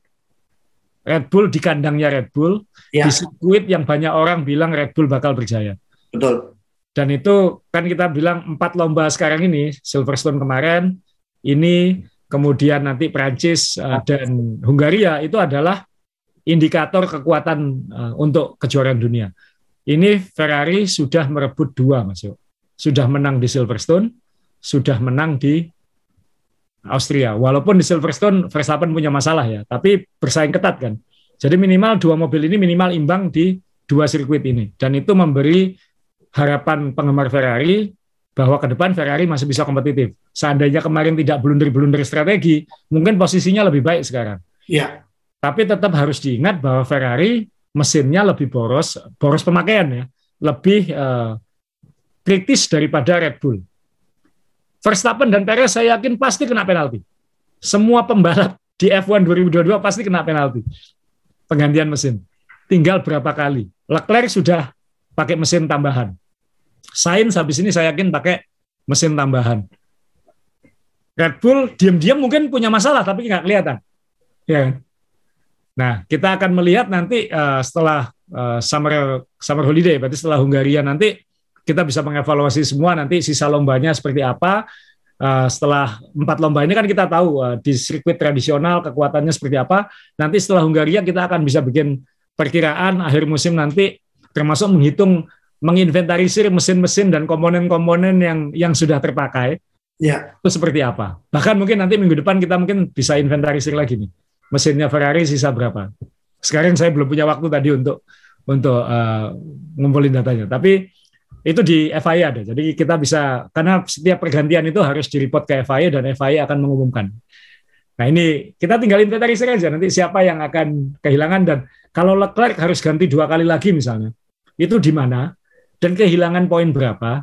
Red Bull di kandangnya Red Bull Ya, di sirkuit yang banyak orang bilang Red Bull bakal berjaya. betul. Dan itu kan kita bilang empat lomba sekarang ini, Silverstone kemarin, ini kemudian nanti Prancis uh, dan Hungaria itu adalah indikator kekuatan uh, untuk kejuaraan dunia. Ini Ferrari sudah merebut dua, Mas Yo. Sudah menang di Silverstone, sudah menang di Austria. Walaupun di Silverstone Verstappen punya masalah ya, tapi bersaing ketat kan. Jadi minimal dua mobil ini minimal imbang di dua sirkuit ini. Dan itu memberi harapan penggemar Ferrari bahwa ke depan Ferrari masih bisa kompetitif. Seandainya kemarin tidak blunder-blunder strategi, mungkin posisinya lebih baik sekarang. Iya, Tapi tetap harus diingat bahwa Ferrari mesinnya lebih boros, boros pemakaian ya, lebih eh, kritis daripada Red Bull. Verstappen dan Perez saya yakin pasti kena penalti. Semua pembalap di F1 2022 pasti kena penalti. Penggantian mesin. Tinggal berapa kali. Leclerc sudah pakai mesin tambahan. Sainz habis ini saya yakin pakai mesin tambahan. Red Bull diam-diam mungkin punya masalah tapi nggak kelihatan. Ya kan? Nah, kita akan melihat nanti uh, setelah uh, summer summer holiday, berarti setelah Hungaria nanti kita bisa mengevaluasi semua nanti sisa lombanya seperti apa, Uh, setelah empat lomba ini kan kita tahu uh, di sirkuit tradisional kekuatannya seperti apa. Nanti setelah Hungaria kita akan bisa bikin perkiraan akhir musim nanti termasuk menghitung menginventarisir mesin-mesin dan komponen-komponen yang yang sudah terpakai. Ya. Itu seperti apa? Bahkan mungkin nanti minggu depan kita mungkin bisa inventarisir lagi nih. Mesinnya Ferrari sisa berapa? Sekarang saya belum punya waktu tadi untuk untuk uh, ngumpulin datanya. Tapi itu di FIA ada. Jadi kita bisa karena setiap pergantian itu harus direport ke FIA dan FIA akan mengumumkan. Nah ini kita tinggal inventarisir aja nanti siapa yang akan kehilangan dan kalau Leclerc harus ganti dua kali lagi misalnya, itu di mana dan kehilangan poin berapa,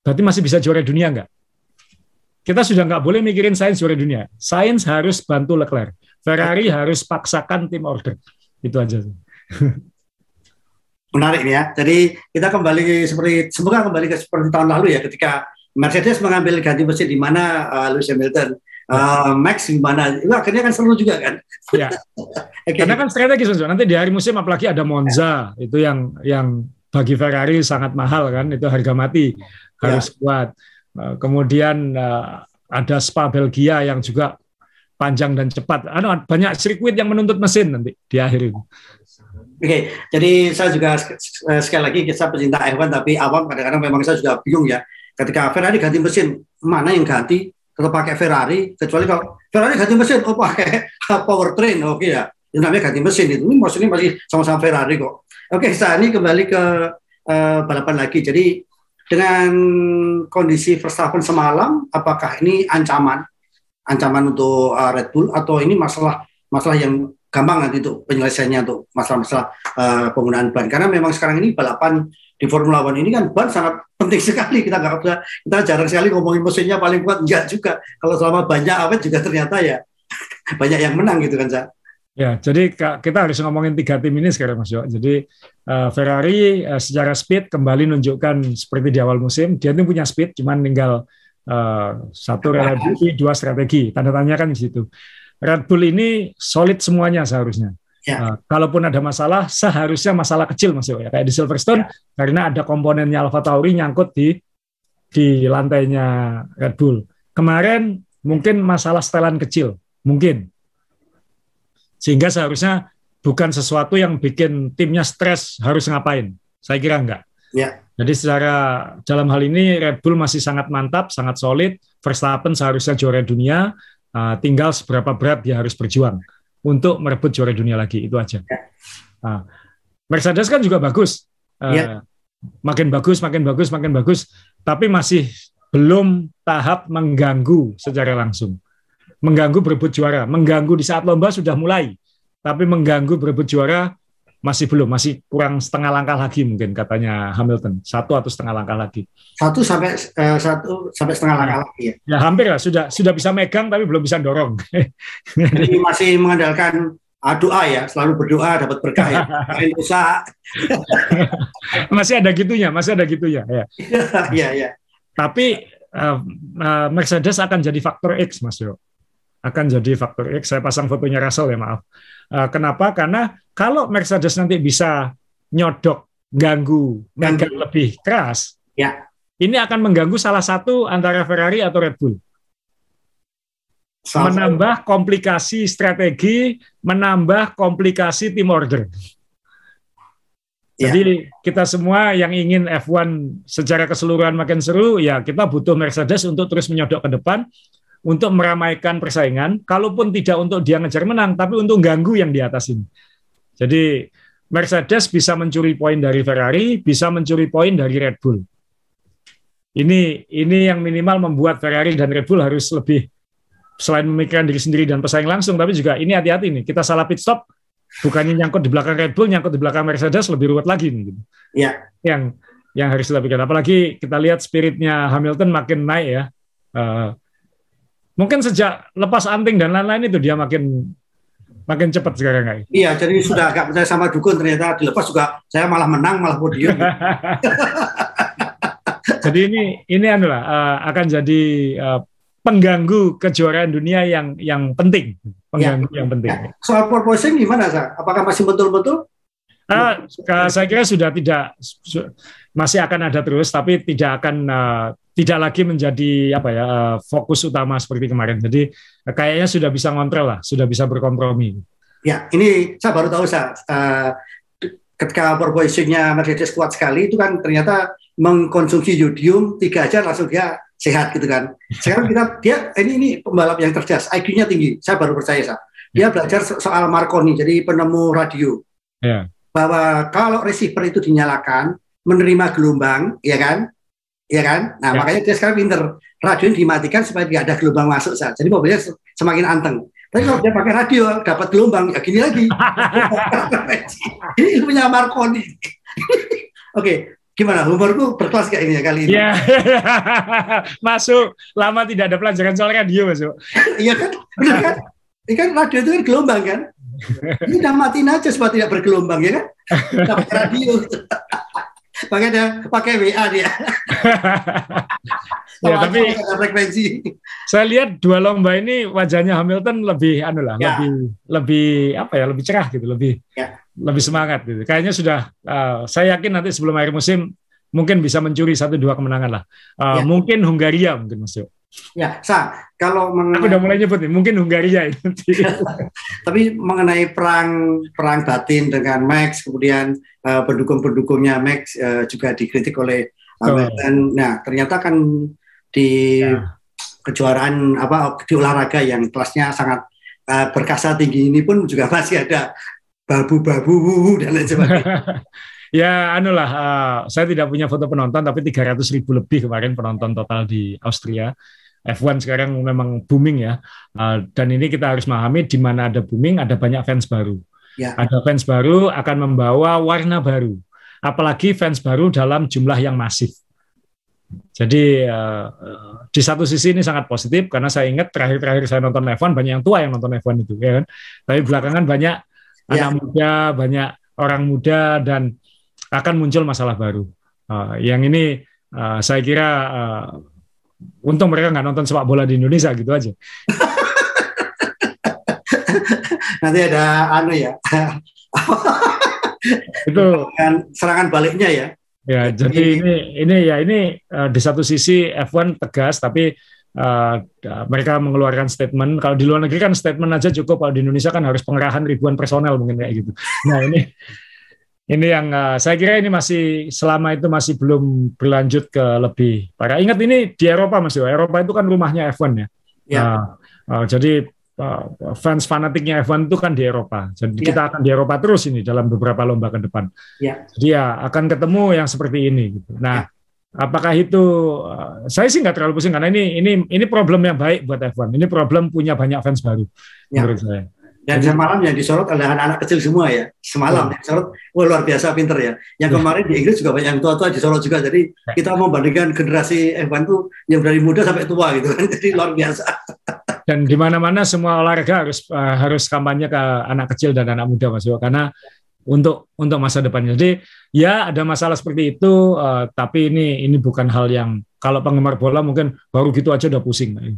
berarti masih bisa juara dunia nggak? Kita sudah nggak boleh mikirin Sains juara dunia. Sains harus bantu Leclerc. Ferrari harus paksakan tim order. Itu aja. [LAUGHS] menarik nih ya. Jadi kita kembali seperti semoga kembali ke seperti tahun lalu ya ketika Mercedes mengambil ganti mesin di mana uh, Lewis Hamilton uh, Max di mana itu akhirnya kan seru juga kan. [LAUGHS] Ya. okay. Karena kan strategi nanti di hari musim apalagi ada Monza ya. itu yang yang bagi Ferrari sangat mahal kan itu harga mati harus ya. kuat. Uh, kemudian uh, ada Spa Belgia yang juga panjang dan cepat. Ada banyak sirkuit yang menuntut mesin nanti di akhir itu. Oke, jadi saya juga sekali lagi kita pecinta F1 tapi awam kadang-kadang memang saya juga bingung ya. Ketika Ferrari ganti mesin, mana yang ganti? Tetap pakai Ferrari, kecuali kalau Ferrari ganti mesin, oh pakai [LAUGHS] powertrain, oke okay ya. Ini namanya ganti mesin itu. Ini maksudnya masih sama-sama Ferrari kok. Oke, saya ini kembali ke uh, balapan lagi. Jadi dengan kondisi Verstappen semalam, apakah ini ancaman, ancaman untuk uh, Red Bull atau ini masalah masalah yang gampang nanti untuk penyelesaiannya untuk masalah-masalah uh, penggunaan ban karena memang sekarang ini balapan di Formula One ini kan ban sangat penting [LAUGHS] sekali kita nggak bisa kita jarang sekali ngomongin mesinnya paling kuat enggak juga kalau selama banyak awet juga ternyata ya [LAUGHS] banyak yang menang gitu kan Sa. Ya, jadi kita harus ngomongin tiga tim ini sekarang Mas Jo. Jadi uh, Ferrari uh, secara speed kembali nunjukkan seperti di awal musim, dia tuh punya speed, cuman tinggal uh, satu reliability, dua strategi. Tanda tanya kan di situ. Red Bull ini solid semuanya seharusnya. Ya. Uh, kalaupun ada masalah, seharusnya masalah kecil Mas ya. Kayak di Silverstone, ya. karena ada komponennya Alfa Tauri nyangkut di di lantainya Red Bull. Kemarin mungkin masalah setelan kecil, mungkin. Sehingga seharusnya bukan sesuatu yang bikin timnya stres harus ngapain. Saya kira enggak. Ya. Jadi secara dalam hal ini Red Bull masih sangat mantap, sangat solid. Verstappen seharusnya juara dunia. Uh, tinggal seberapa berat dia harus berjuang untuk merebut juara dunia lagi itu aja. Uh, Mercedes kan juga bagus, uh, yeah. makin bagus, makin bagus, makin bagus, tapi masih belum tahap mengganggu secara langsung, mengganggu berebut juara, mengganggu di saat lomba sudah mulai, tapi mengganggu berebut juara masih belum, masih kurang setengah langkah lagi mungkin katanya Hamilton, satu atau setengah langkah lagi. Satu sampai uh, satu sampai setengah langkah lagi ya. Ya hampir lah, sudah sudah bisa megang tapi belum bisa dorong. [LAUGHS] Jadi masih mengandalkan doa ya, selalu berdoa dapat berkah ya, usaha. [LAUGHS] masih ada gitunya, masih ada gitunya ya. [LAUGHS] Iya ya. Tapi uh, uh, Mercedes akan jadi faktor X Mas Yo akan jadi faktor X. Saya pasang fotonya Russell ya maaf. Uh, kenapa? Karena kalau Mercedes nanti bisa nyodok, ganggu, megang lebih keras, ya. ini akan mengganggu salah satu antara Ferrari atau Red Bull. Salah menambah komplikasi strategi, menambah komplikasi tim order. Ya. Jadi kita semua yang ingin F1 secara keseluruhan makin seru, ya kita butuh Mercedes untuk terus menyodok ke depan untuk meramaikan persaingan, kalaupun tidak untuk dia ngejar menang, tapi untuk ganggu yang di atas ini. Jadi Mercedes bisa mencuri poin dari Ferrari, bisa mencuri poin dari Red Bull. Ini ini yang minimal membuat Ferrari dan Red Bull harus lebih selain memikirkan diri sendiri dan pesaing langsung, tapi juga ini hati-hati nih. Kita salah pit stop, bukannya nyangkut di belakang Red Bull, nyangkut di belakang Mercedes lebih ruwet lagi nih. Gitu. Ya. Yang yang harus kita pikirkan. Apalagi kita lihat spiritnya Hamilton makin naik ya. Uh, mungkin sejak lepas anting dan lain-lain itu dia makin makin cepat sekarang kayak. Iya, jadi sudah agak percaya sama dukun ternyata dilepas juga saya malah menang malah podium. [LAUGHS] jadi ini ini anu lah uh, akan jadi uh, pengganggu kejuaraan dunia yang yang penting, pengganggu ya, yang penting. Ya. Soal porpoising gimana, Sa? Apakah masih betul-betul? Uh, saya kira sudah tidak masih akan ada terus, tapi tidak akan uh, tidak lagi menjadi apa ya uh, fokus utama seperti kemarin. Jadi uh, kayaknya sudah bisa ngontrol lah, sudah bisa berkompromi. Ya, ini saya baru tahu saya uh, ketika porpoisingnya Mercedes kuat sekali itu kan ternyata mengkonsumsi yodium tiga aja langsung dia sehat gitu kan. Sekarang kita dia ini ini pembalap yang cerdas, IQ-nya tinggi. Saya baru percaya sa. Dia belajar soal Marconi, jadi penemu radio. Yeah. Bahwa kalau receiver itu dinyalakan, menerima gelombang, ya kan? Ya kan? Nah, yeah. makanya dia sekarang pinter. Radio ini dimatikan supaya tidak ada gelombang masuk saja. Jadi mobilnya semakin anteng. Tapi kalau dia pakai radio dapat gelombang, ya gini lagi. [LAUGHS] ini ilmunya Marconi. [LAUGHS] Oke, okay, Gimana humorku berkelas kayak ini ya kali ini? Iya. [LAUGHS] masuk lama tidak ada pelajaran soal radio masuk. Iya kan? Benar kan? Ini kan radio itu kan gelombang kan? Ini udah matiin aja supaya tidak bergelombang ya kan? Pakai radio. Pakai dia pakai WA dia. ya, tapi frekuensi. Saya lihat dua lomba ini wajahnya Hamilton lebih anu lah, ya. lebih lebih apa ya, lebih cerah gitu, lebih ya lebih semangat gitu. Kayaknya sudah uh, saya yakin nanti sebelum akhir musim mungkin bisa mencuri satu dua kemenangan lah. Uh, ya. Mungkin Hungaria mungkin masuk. Ya, sa kalau mengenai... aku udah mulai nyebut nih, mungkin Hungaria itu. [LAUGHS] Tapi mengenai perang perang batin dengan Max, kemudian uh, pendukung-pendukungnya Max uh, juga dikritik oleh uh, oh. dan nah ternyata kan di ya. kejuaraan apa di olahraga yang kelasnya sangat uh, berkasa tinggi ini pun juga masih ada babu-babu dan lain sebagainya. [LAUGHS] ya, anulah, uh, saya tidak punya foto penonton, tapi 300 ribu lebih kemarin penonton total di Austria. F1 sekarang memang booming ya, uh, dan ini kita harus memahami di mana ada booming, ada banyak fans baru. Ya. Ada fans baru akan membawa warna baru, apalagi fans baru dalam jumlah yang masif. Jadi uh, di satu sisi ini sangat positif karena saya ingat terakhir-terakhir saya nonton F1 banyak yang tua yang nonton F1 itu, ya kan. Tapi belakangan banyak anak ya. muda, banyak orang muda dan akan muncul masalah baru. Uh, yang ini uh, saya kira uh, untung mereka nggak nonton sepak bola di Indonesia gitu aja. Nanti ada anu ya. itu serangan, serangan baliknya ya. Ya, jadi ini ini ya ini uh, di satu sisi F1 tegas tapi uh, mereka mengeluarkan statement. Kalau di luar negeri kan statement aja cukup. Kalau di Indonesia kan harus pengerahan ribuan personel mungkin kayak gitu. Nah ini ini yang uh, saya kira ini masih selama itu masih belum berlanjut ke lebih parah. Ingat ini di Eropa Mas Eropa itu kan rumahnya F1 ya. ya. Uh, uh, jadi uh, fans fanatiknya F1 itu kan di Eropa. Jadi ya. kita akan di Eropa terus ini dalam beberapa lomba ke depan. Ya. Jadi ya akan ketemu yang seperti ini. Gitu. Nah. Ya Apakah itu uh, saya sih nggak terlalu pusing karena ini ini ini problem yang baik buat F1. Ini problem punya banyak fans baru ya. menurut saya. Dan semalam yang disorot adalah anak-anak kecil semua ya. Semalam ya. disorot, wah luar biasa pinter ya. Yang ya. kemarin di Inggris juga banyak yang tua-tua disorot juga. Jadi ya. kita membandingkan generasi F1 itu yang dari muda sampai tua gitu kan. [LAUGHS] Jadi luar biasa. Dan di mana-mana semua olahraga harus uh, harus kampanye ke anak kecil dan anak muda Mas karena untuk untuk masa depannya. Jadi ya ada masalah seperti itu, uh, tapi ini ini bukan hal yang kalau penggemar bola mungkin baru gitu aja udah pusing. [LAUGHS] Jadi,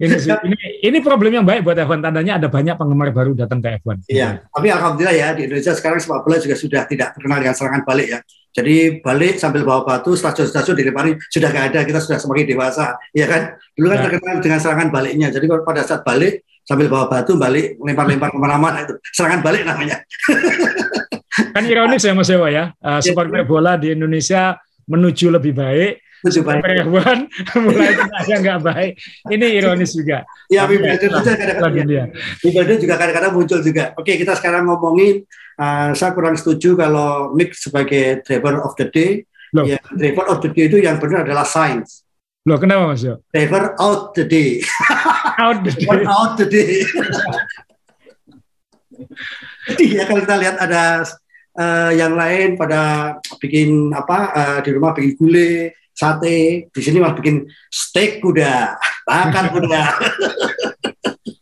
ini, ini ini problem yang baik buat F1 tandanya ada banyak penggemar baru datang ke F1. Iya, tapi alhamdulillah ya di Indonesia sekarang sepak bola juga sudah tidak terkenal dengan serangan balik ya. Jadi balik sambil bawa batu, stasiun-stasiun di Lempari sudah nggak ada, kita sudah semakin dewasa, ya kan? Dulu kan ya. terkenal dengan serangan baliknya. Jadi pada saat balik sambil bawa batu balik lempar-lempar ke mana-mana itu serangan balik namanya. kan ironis ya Mas Ewa ya, uh, supporter bola di Indonesia menuju lebih baik, perempuan [LAUGHS] mulai yang nggak baik. Ini ironis juga. Ya, Wimbledon juga kadang-kadang. Ya. Wimbledon juga kadang-kadang muncul juga. Oke, kita sekarang ngomongin. Uh, saya kurang setuju kalau Mick sebagai driver of the day. Loh. Ya, driver of the day itu yang benar adalah science. Loh, kenapa Mas Yo? Driver out the day. [LAUGHS] out the day. out the day. Iya, kalau kita lihat ada uh, yang lain pada bikin apa uh, di rumah bikin gule, sate, di sini malah bikin steak kuda, bakar kuda.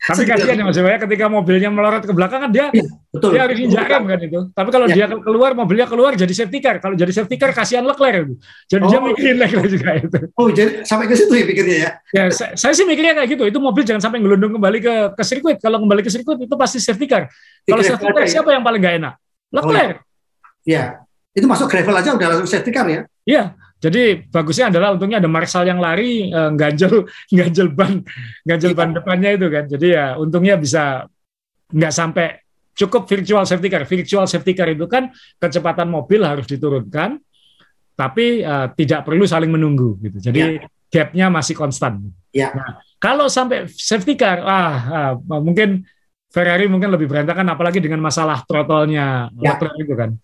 Tapi kasihan ya Mas ya ketika mobilnya melorot ke belakang kan dia ya, betul. dia harus injak rem kan itu. Tapi kalau ya. dia keluar mobilnya keluar jadi safety car. Kalau jadi safety car kasihan Leclerc itu. Jadi oh. dia mikirin Leclerc juga itu. Oh, jadi sampai ke situ ya pikirnya ya. Ya, saya, saya sih mikirnya kayak gitu. Itu mobil jangan sampai ngelundung kembali ke ke sirkuit. Kalau kembali ke sirkuit itu pasti safety car. Kalau safety car ya. siapa yang paling gak enak? Leclerc. Oh, ya. Itu masuk gravel aja udah langsung safety car ya. Iya, jadi bagusnya adalah untungnya ada Marshall yang lari uh, ganjel [LAUGHS] ganjel ban ganjel ban depannya itu kan. Jadi ya untungnya bisa nggak sampai cukup virtual safety car. Virtual safety car itu kan kecepatan mobil harus diturunkan, tapi uh, tidak perlu saling menunggu gitu. Jadi ya. gapnya masih konstan. Ya. Nah, kalau sampai safety car, ah, ah mungkin Ferrari mungkin lebih berantakan, apalagi dengan masalah throttle-nya ya. itu kan.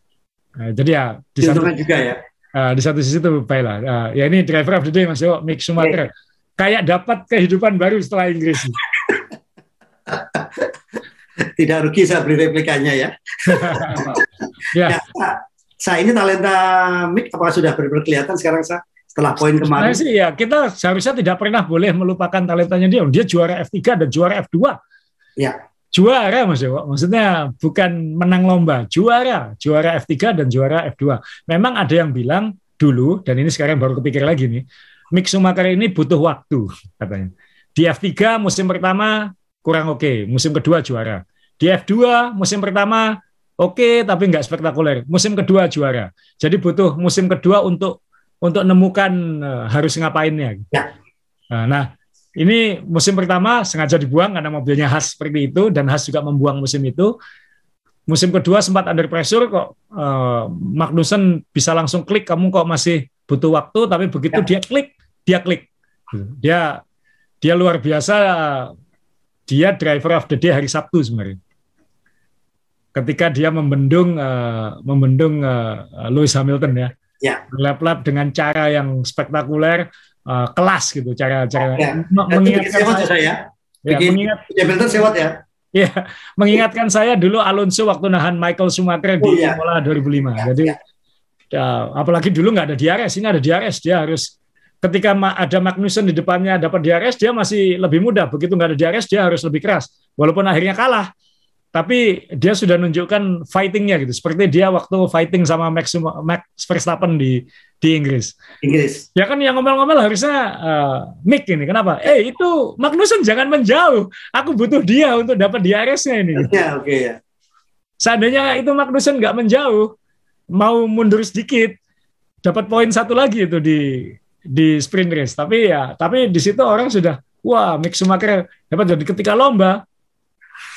Nah, jadi ya di juga ya Uh, di satu sisi itu baik lah. Uh, ya ini driver of the day Mas Yo, Mick Schumacher. Yeah. Kayak dapat kehidupan baru setelah Inggris. [LAUGHS] Tidak rugi saya beri replikanya [LAUGHS] ya. ya. ya saya ini talenta Mick apakah sudah benar kelihatan sekarang saya setelah poin kemarin? Sih ya kita seharusnya tidak pernah boleh melupakan talentanya dia. Dia juara F3 dan juara F2. Ya juara Mas Dewo. Maksudnya bukan menang lomba, juara, juara F3 dan juara F2. Memang ada yang bilang dulu dan ini sekarang baru kepikir lagi nih, Mick Schumacher ini butuh waktu katanya. Di F3 musim pertama kurang oke, okay. musim kedua juara. Di F2 musim pertama oke okay, tapi nggak spektakuler. Musim kedua juara. Jadi butuh musim kedua untuk untuk nemukan uh, harus ngapainnya. Ya. Nah, ini musim pertama sengaja dibuang karena mobilnya khas seperti itu dan khas juga membuang musim itu. Musim kedua sempat under pressure kok uh, Magnussen bisa langsung klik kamu kok masih butuh waktu tapi begitu ya. dia klik dia klik. Dia dia luar biasa dia driver of the day hari Sabtu sebenarnya. Ketika dia membendung uh, membendung uh, Lewis Hamilton ya. Ya. Lap-lap dengan cara yang spektakuler uh, kelas gitu cara cara ya. mengingatkan saya, saya. Ya, mengingat Hamilton sewot ya. Ya, [LAUGHS] mengingatkan saya dulu Alonso waktu nahan Michael Schumacher di oh, iya. Imola 2005. Ya, Jadi ya. Ya, apalagi dulu nggak ada DRS, ini ada DRS, dia harus ketika ada Magnussen di depannya dapat DRS dia masih lebih mudah. Begitu nggak ada DRS dia harus lebih keras. Walaupun akhirnya kalah, tapi dia sudah nunjukkan fightingnya gitu seperti dia waktu fighting sama Max, Max Verstappen di di Inggris. Inggris. Ya kan yang ngomel-ngomel harusnya uh, Mick ini. Kenapa? Eh itu Magnussen jangan menjauh. Aku butuh dia untuk dapat DRS-nya ini. Ya oke okay, ya. Seandainya itu Magnussen nggak menjauh, mau mundur sedikit, dapat poin satu lagi itu di di sprint race. Tapi ya, tapi di situ orang sudah wah Mick Schumacher dapat jadi ketika lomba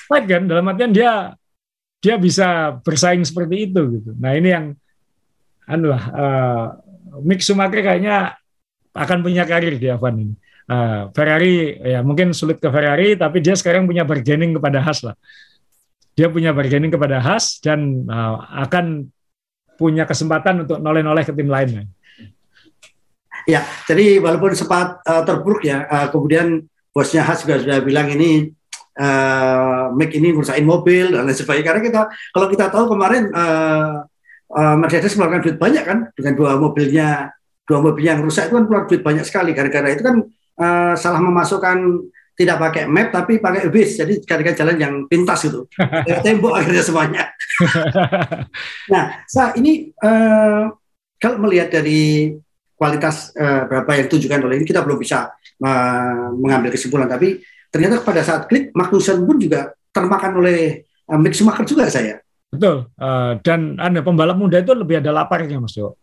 fight kan dalam artian dia dia bisa bersaing seperti itu gitu. Nah ini yang anu lah uh, Mick Schumacher kayaknya akan punya karir di F1 ini. Uh, Ferrari ya mungkin sulit ke Ferrari tapi dia sekarang punya bargaining kepada Haas lah. Dia punya bargaining kepada Haas dan uh, akan punya kesempatan untuk noleh-noleh ke tim lainnya. Ya, jadi walaupun sempat uh, terburuk ya, uh, kemudian bosnya Haas juga sudah bilang ini uh, Mac ini ngurusain mobil dan lain sebagainya. Karena kita kalau kita tahu kemarin uh, uh, Mercedes mengeluarkan duit banyak kan? Dengan dua mobilnya dua mobil yang rusak itu kan keluar duit banyak sekali. Gara-gara itu kan uh, salah memasukkan tidak pakai map tapi pakai bis. Jadi gara jalan yang pintas gitu. [LAUGHS] Tembok akhirnya semuanya. [LAUGHS] Nah saya ini uh, kalau melihat dari kualitas uh, berapa yang ditujukan oleh ini kita belum bisa uh, mengambil kesimpulan. Tapi ternyata pada saat klik Magnussen pun juga termakan oleh uh, Mick Schumacher juga saya. Betul. Uh, dan anda pembalap muda itu lebih ada laparnya Mas Jo.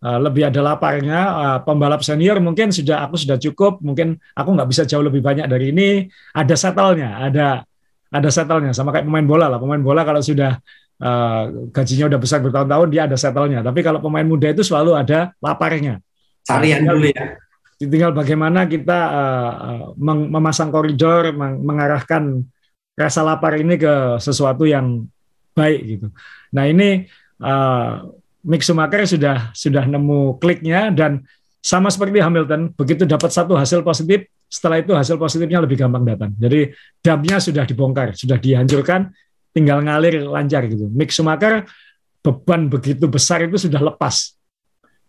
Uh, lebih ada laparnya. Uh, pembalap senior mungkin sudah aku sudah cukup. Mungkin aku nggak bisa jauh lebih banyak dari ini. Ada settlenya, ada ada settlenya. Sama kayak pemain bola lah. Pemain bola kalau sudah uh, gajinya udah besar bertahun-tahun dia ada settlenya. Tapi kalau pemain muda itu selalu ada laparnya. Carian dulu ya tinggal bagaimana kita uh, memasang koridor, meng mengarahkan rasa lapar ini ke sesuatu yang baik gitu. Nah ini uh, Mick Schumacher sudah sudah nemu kliknya dan sama seperti Hamilton, begitu dapat satu hasil positif, setelah itu hasil positifnya lebih gampang datang. Jadi damnya sudah dibongkar, sudah dihancurkan, tinggal ngalir lancar gitu. Mick Schumacher beban begitu besar itu sudah lepas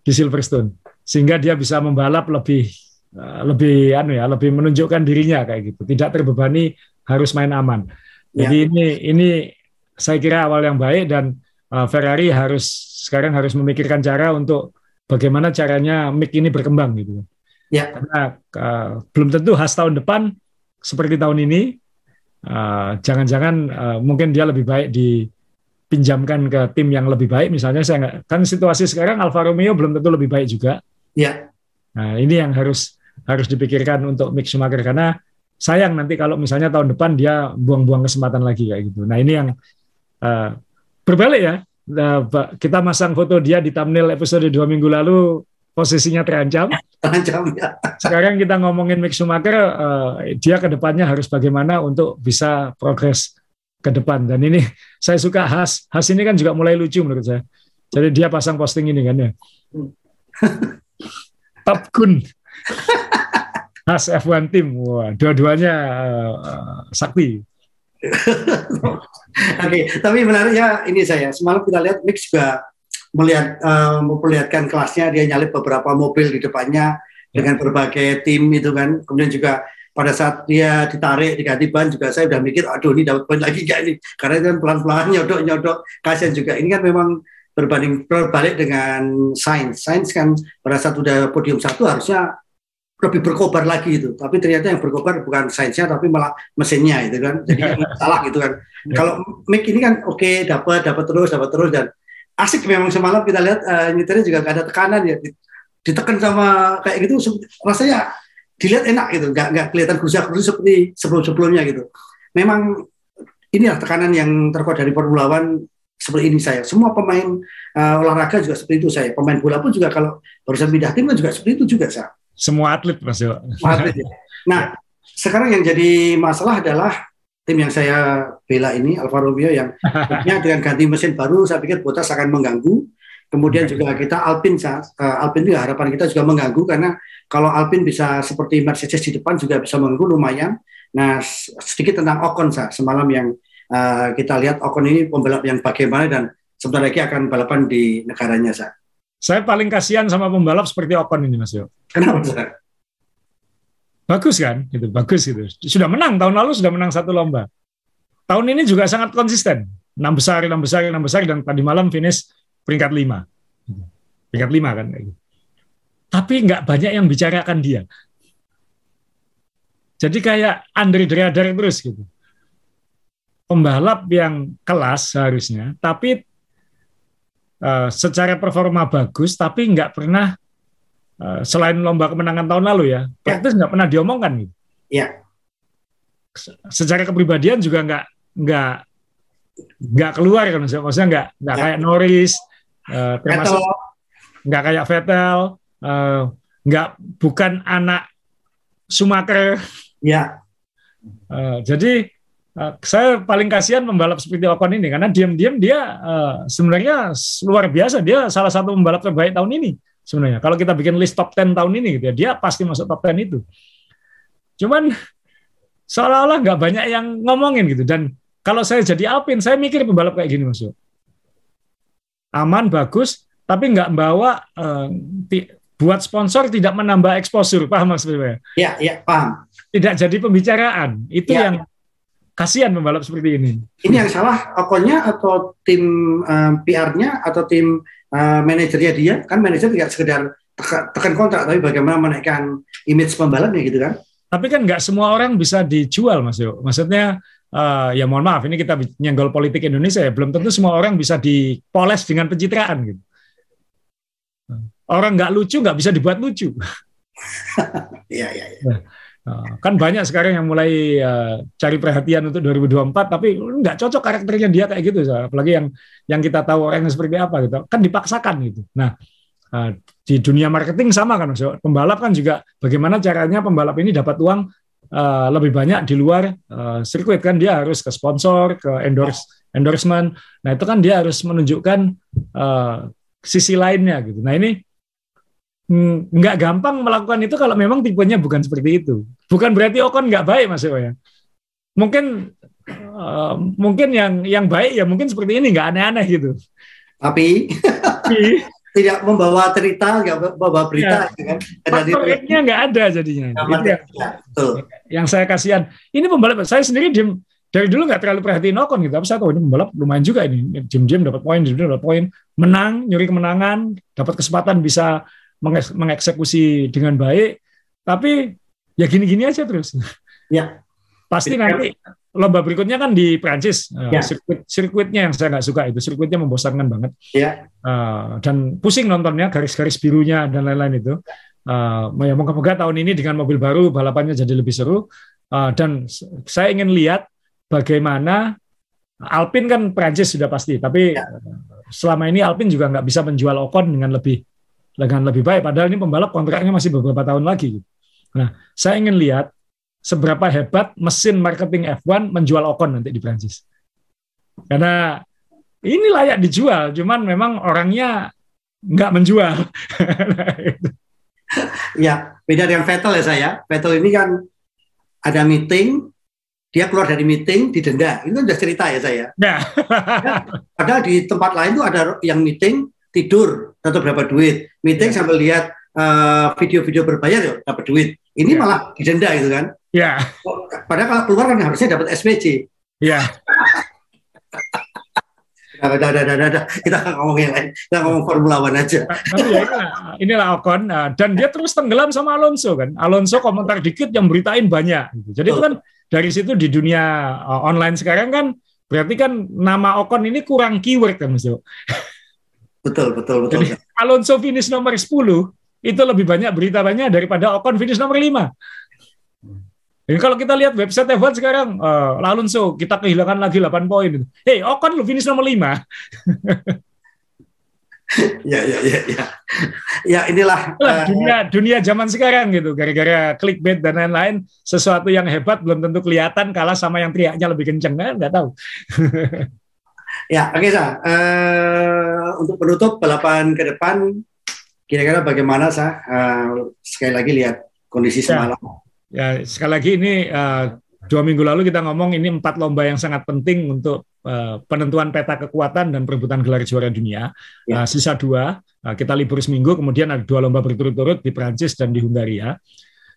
di Silverstone sehingga dia bisa membalap lebih uh, lebih anu ya lebih menunjukkan dirinya kayak gitu tidak terbebani harus main aman ya. jadi ini ini saya kira awal yang baik dan uh, Ferrari harus sekarang harus memikirkan cara untuk bagaimana caranya mic ini berkembang gitu ya karena uh, belum tentu khas tahun depan seperti tahun ini jangan-jangan uh, uh, mungkin dia lebih baik dipinjamkan ke tim yang lebih baik misalnya saya nggak kan situasi sekarang Alfa Romeo belum tentu lebih baik juga Ya. Nah, ini yang harus harus dipikirkan untuk Mick Schumacher karena sayang nanti kalau misalnya tahun depan dia buang-buang kesempatan lagi kayak gitu. Nah, ini yang uh, berbalik ya. Nah, kita masang foto dia di thumbnail episode dua minggu lalu posisinya terancam. [LAUGHS] Terancam ya. Sekarang kita ngomongin Mick Schumacher, uh, dia ke depannya harus bagaimana untuk bisa progres ke depan. Dan ini [LAUGHS] saya suka Has. Has ini kan juga mulai lucu menurut saya. Jadi dia pasang posting ini kan ya. [LAUGHS] Top Gun. Khas F1 Team. Wah, dua-duanya uh, sakti. [LAUGHS] Oke, okay, tapi menariknya ini saya semalam kita lihat Mix juga melihat uh, memperlihatkan kelasnya dia nyalip beberapa mobil di depannya ya. dengan berbagai tim itu kan. Kemudian juga pada saat dia ditarik diganti ban juga saya udah mikir aduh ini dapat poin lagi gak ini karena itu kan pelan-pelan nyodok-nyodok kasihan juga ini kan memang berbanding berbalik dengan sains. Sains kan pada saat udah podium satu harusnya lebih berkobar lagi itu. Tapi ternyata yang berkobar bukan sainsnya tapi malah mesinnya itu kan. Jadi [LAUGHS] salah gitu kan. Ya. Kalau mic ini kan oke okay, dapat dapat terus dapat terus dan asik memang semalam kita lihat uh, nyetirnya juga gak ada tekanan ya. Ditekan sama kayak gitu rasanya dilihat enak gitu. Gak nggak kelihatan gerusak-gerusuk seperti sebelum-sebelumnya gitu. Memang inilah tekanan yang terkuat dari Formula One seperti ini saya. Semua pemain uh, olahraga juga seperti itu saya. Pemain bola pun juga kalau barusan pindah tim kan juga seperti itu juga saya. Semua atlet Mas Yo. atlet, ya. Nah, sekarang yang jadi masalah adalah tim yang saya bela ini Alfa Romeo yang dengan ganti mesin baru saya pikir Bottas akan mengganggu. Kemudian juga kita Alpine, uh, Alpine juga harapan kita juga mengganggu karena kalau Alpine bisa seperti Mercedes di depan juga bisa mengganggu lumayan. Nah sedikit tentang Ocon saya semalam yang uh, kita lihat Ocon ini pembalap yang bagaimana dan sebentar lagi akan balapan di negaranya, Sa. Saya paling kasihan sama pembalap seperti Ocon ini, Mas Yo. Kenapa? Bagus kan, gitu, bagus gitu. Sudah menang tahun lalu sudah menang satu lomba. Tahun ini juga sangat konsisten, enam besar, enam besar, enam besar, dan tadi malam finish peringkat lima, peringkat lima kan. Tapi nggak banyak yang bicarakan dia. Jadi kayak Andre Driadar terus gitu pembalap yang kelas seharusnya, tapi uh, secara performa bagus, tapi nggak pernah uh, selain lomba kemenangan tahun lalu ya, ya. praktis nggak pernah diomongkan gitu. Ya. Secara kepribadian juga nggak nggak nggak keluar kan maksudnya nggak nggak ya. kayak Norris, uh, termasuk nggak kayak Vettel, uh, nggak bukan anak Schumacher. Ya. Uh, jadi Uh, saya paling kasihan membalap seperti Ocon ini karena diam-diam dia uh, sebenarnya luar biasa. Dia salah satu pembalap terbaik tahun ini sebenarnya. Kalau kita bikin list top 10 tahun ini gitu ya dia pasti masuk top 10 itu. Cuman seolah-olah nggak banyak yang ngomongin gitu. Dan kalau saya jadi Alpin saya mikir pembalap kayak gini masuk aman bagus tapi nggak bawa uh, buat sponsor tidak menambah eksposur paham maksudnya ya ya paham. Tidak jadi pembicaraan. Itu ya. yang kasihan pembalap seperti ini. Ini yang salah Okonnya atau tim um, PR-nya atau tim uh, manajernya dia kan manajer tidak sekedar tekan kontrak tapi bagaimana menaikkan image pembalapnya gitu kan? Tapi kan nggak semua orang bisa dijual Mas Yo. Maksudnya uh, ya mohon maaf ini kita nyenggol politik Indonesia ya belum tentu semua orang bisa dipoles dengan pencitraan gitu. Orang nggak lucu nggak bisa dibuat lucu. [LAUGHS] Iya iya. Ya. Nah, kan banyak sekarang yang mulai uh, cari perhatian untuk 2024 tapi nggak cocok karakternya dia kayak gitu apalagi yang yang kita tahu orangnya seperti apa gitu. Kan dipaksakan gitu. Nah uh, di dunia marketing sama kan so, pembalap kan juga bagaimana caranya pembalap ini dapat uang uh, lebih banyak di luar uh, sirkuit kan. Dia harus ke sponsor ke endorse endorsement. Nah itu kan dia harus menunjukkan uh, sisi lainnya gitu. Nah ini nggak gampang melakukan itu kalau memang tipenya bukan seperti itu. Bukan berarti Ocon nggak baik Mas Ewa ya. Mungkin uh, mungkin yang yang baik ya mungkin seperti ini nggak aneh-aneh gitu. Tapi [LAUGHS] tidak membawa cerita, nggak membawa berita, ya. kan? Faktor nggak ada jadinya. Itu yang, ya, yang saya kasihan. Ini pembalap saya sendiri diem, dari dulu nggak terlalu perhatiin Ocon gitu. Tapi saya tahu ini pembalap lumayan juga ini. Jim-jim dapat poin, jim dapat poin, menang, nyuri kemenangan, dapat kesempatan bisa mengeksekusi dengan baik. Tapi ya gini-gini aja terus. Ya. Pasti nanti lomba berikutnya kan di Prancis. Eh, ya. sirkuit sirkuitnya yang saya nggak suka itu sirkuitnya membosankan banget. Ya. Uh, dan pusing nontonnya garis-garis birunya dan lain-lain itu. Uh, ya moga-moga tahun ini dengan mobil baru balapannya jadi lebih seru. Uh, dan saya ingin lihat bagaimana Alpine kan Prancis sudah pasti, tapi ya. selama ini Alpine juga nggak bisa menjual Ocon dengan lebih dengan lebih baik. Padahal ini pembalap kontraknya masih beberapa tahun lagi. Nah, saya ingin lihat seberapa hebat mesin marketing F1 menjual Ocon nanti di Prancis. Karena ini layak dijual, cuman memang orangnya nggak menjual. [LAUGHS] ya, beda dengan Vettel ya saya. Vettel ini kan ada meeting, dia keluar dari meeting didenda. Itu udah cerita ya saya. Ya. padahal di tempat lain tuh ada yang meeting tidur atau berapa duit, meeting ya. sambil lihat uh, video-video berbayar ya dapat duit. Ini ya. malah didenda gitu kan? Ya. Padahal kalau keluar kan harusnya dapat SPC. Ya. Udah, udah, udah, udah, udah. Kita ngomong yang lain. Kita ngomong Formula One aja. Tapi ya inilah, inilah Ocon. Nah, dan dia terus tenggelam sama Alonso kan. Alonso komentar dikit yang beritain banyak. Jadi itu kan dari situ di dunia uh, online sekarang kan berarti kan nama Ocon ini kurang keyword kan Mas Betul, betul, betul. Jadi, Alonso finish nomor 10 itu lebih banyak berita banyak daripada Ocon finish nomor 5. Jadi kalau kita lihat website F1 sekarang, uh, Alonso kita kehilangan lagi 8 poin. Hei, Ocon lu finish nomor 5. [LAUGHS] ya, ya, ya, ya. Ya inilah uh, dunia dunia zaman sekarang gitu. Gara-gara clickbait dan lain-lain, sesuatu yang hebat belum tentu kelihatan kalah sama yang teriaknya lebih kenceng kan? Nggak tahu. [LAUGHS] ya, oke okay, sa. Uh, untuk penutup balapan ke depan, kira-kira bagaimana sa? Uh, sekali lagi lihat kondisi ya. semalam. Ya, sekali lagi ini uh, dua minggu lalu kita ngomong ini empat lomba yang sangat penting untuk uh, penentuan peta kekuatan dan perebutan gelar juara dunia. Ya. Uh, sisa dua, uh, kita libur seminggu, kemudian ada dua lomba berturut-turut di Prancis dan di Hungaria.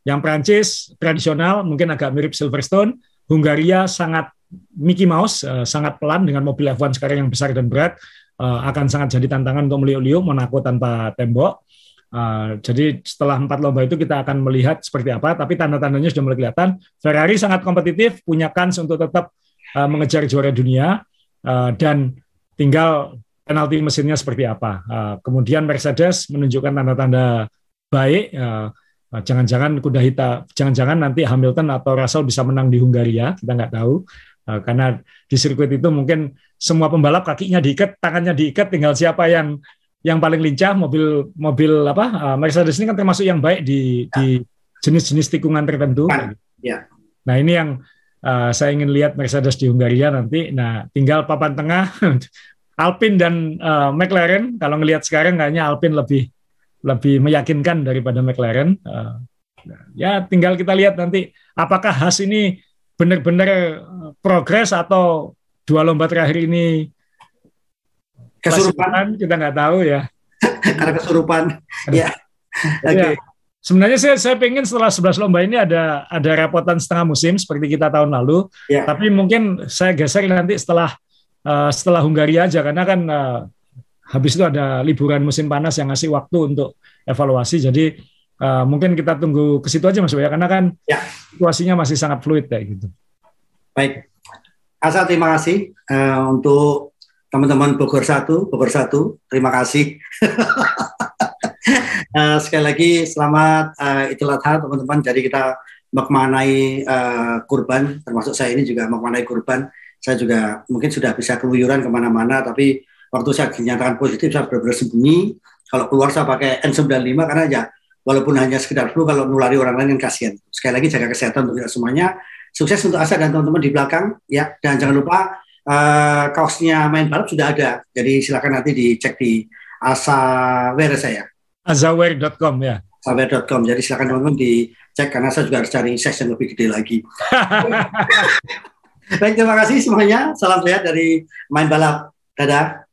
Yang Prancis tradisional mungkin agak mirip Silverstone, Hungaria sangat Mickey Mouse, uh, sangat pelan dengan mobil F1 sekarang yang besar dan berat, uh, akan sangat jadi tantangan untuk meliuk-liuk Monaco tanpa tembok. Uh, jadi setelah empat lomba itu kita akan melihat seperti apa, tapi tanda-tandanya sudah mulai kelihatan. Ferrari sangat kompetitif, punya kans untuk tetap uh, mengejar juara dunia, uh, dan tinggal penalti mesinnya seperti apa. Uh, kemudian Mercedes menunjukkan tanda-tanda baik. Uh, jangan-jangan kuda hitam, jangan-jangan nanti Hamilton atau Russell bisa menang di Hungaria, kita nggak tahu. Uh, karena di sirkuit itu mungkin semua pembalap kakinya diikat, tangannya diikat, tinggal siapa yang yang paling lincah mobil mobil apa uh, Mercedes ini kan termasuk yang baik di ya. di jenis-jenis tikungan tertentu. Ya. Nah ini yang uh, saya ingin lihat Mercedes di Hungaria nanti. Nah tinggal papan tengah [LAUGHS] Alpine dan uh, McLaren. Kalau ngelihat sekarang kayaknya Alpine lebih lebih meyakinkan daripada McLaren. Uh, ya tinggal kita lihat nanti apakah Haas ini benar-benar progres atau dua lomba terakhir ini kesurupan kita nggak tahu ya [LAUGHS] karena kesurupan ya oke okay. ya. Sebenarnya saya saya pengen setelah 11 lomba ini ada ada rapotan setengah musim seperti kita tahun lalu. Ya. Tapi mungkin saya geser nanti setelah uh, setelah Hungaria aja karena kan uh, habis itu ada liburan musim panas yang ngasih waktu untuk evaluasi. Jadi uh, mungkin kita tunggu ke situ aja Mas ya karena kan ya. situasinya masih sangat fluid kayak gitu. Baik. Asal terima kasih uh, untuk teman-teman Bogor satu, Bogor satu, terima kasih. uh, [LAUGHS] sekali lagi selamat uh, Idul Adha teman-teman. Jadi kita memaknai uh, kurban, termasuk saya ini juga memaknai kurban. Saya juga mungkin sudah bisa keluyuran ke mana-mana, tapi waktu saya dinyatakan positif saya benar-benar sembunyi. Kalau keluar saya pakai N95 karena ya walaupun hanya sekedar flu, kalau nulari orang lain kan kasihan. Sekali lagi jaga kesehatan untuk kita semuanya. Sukses untuk Asa dan teman-teman di belakang ya. Dan jangan lupa uh, kaosnya main balap sudah ada. Jadi silakan nanti dicek di Asaware saya. Azaware.com ya. Asaware.com. Jadi silakan teman-teman dicek karena saya juga harus cari size yang lebih gede lagi. [LAUGHS] Baik, terima kasih semuanya. Salam sehat dari main balap. Dadah.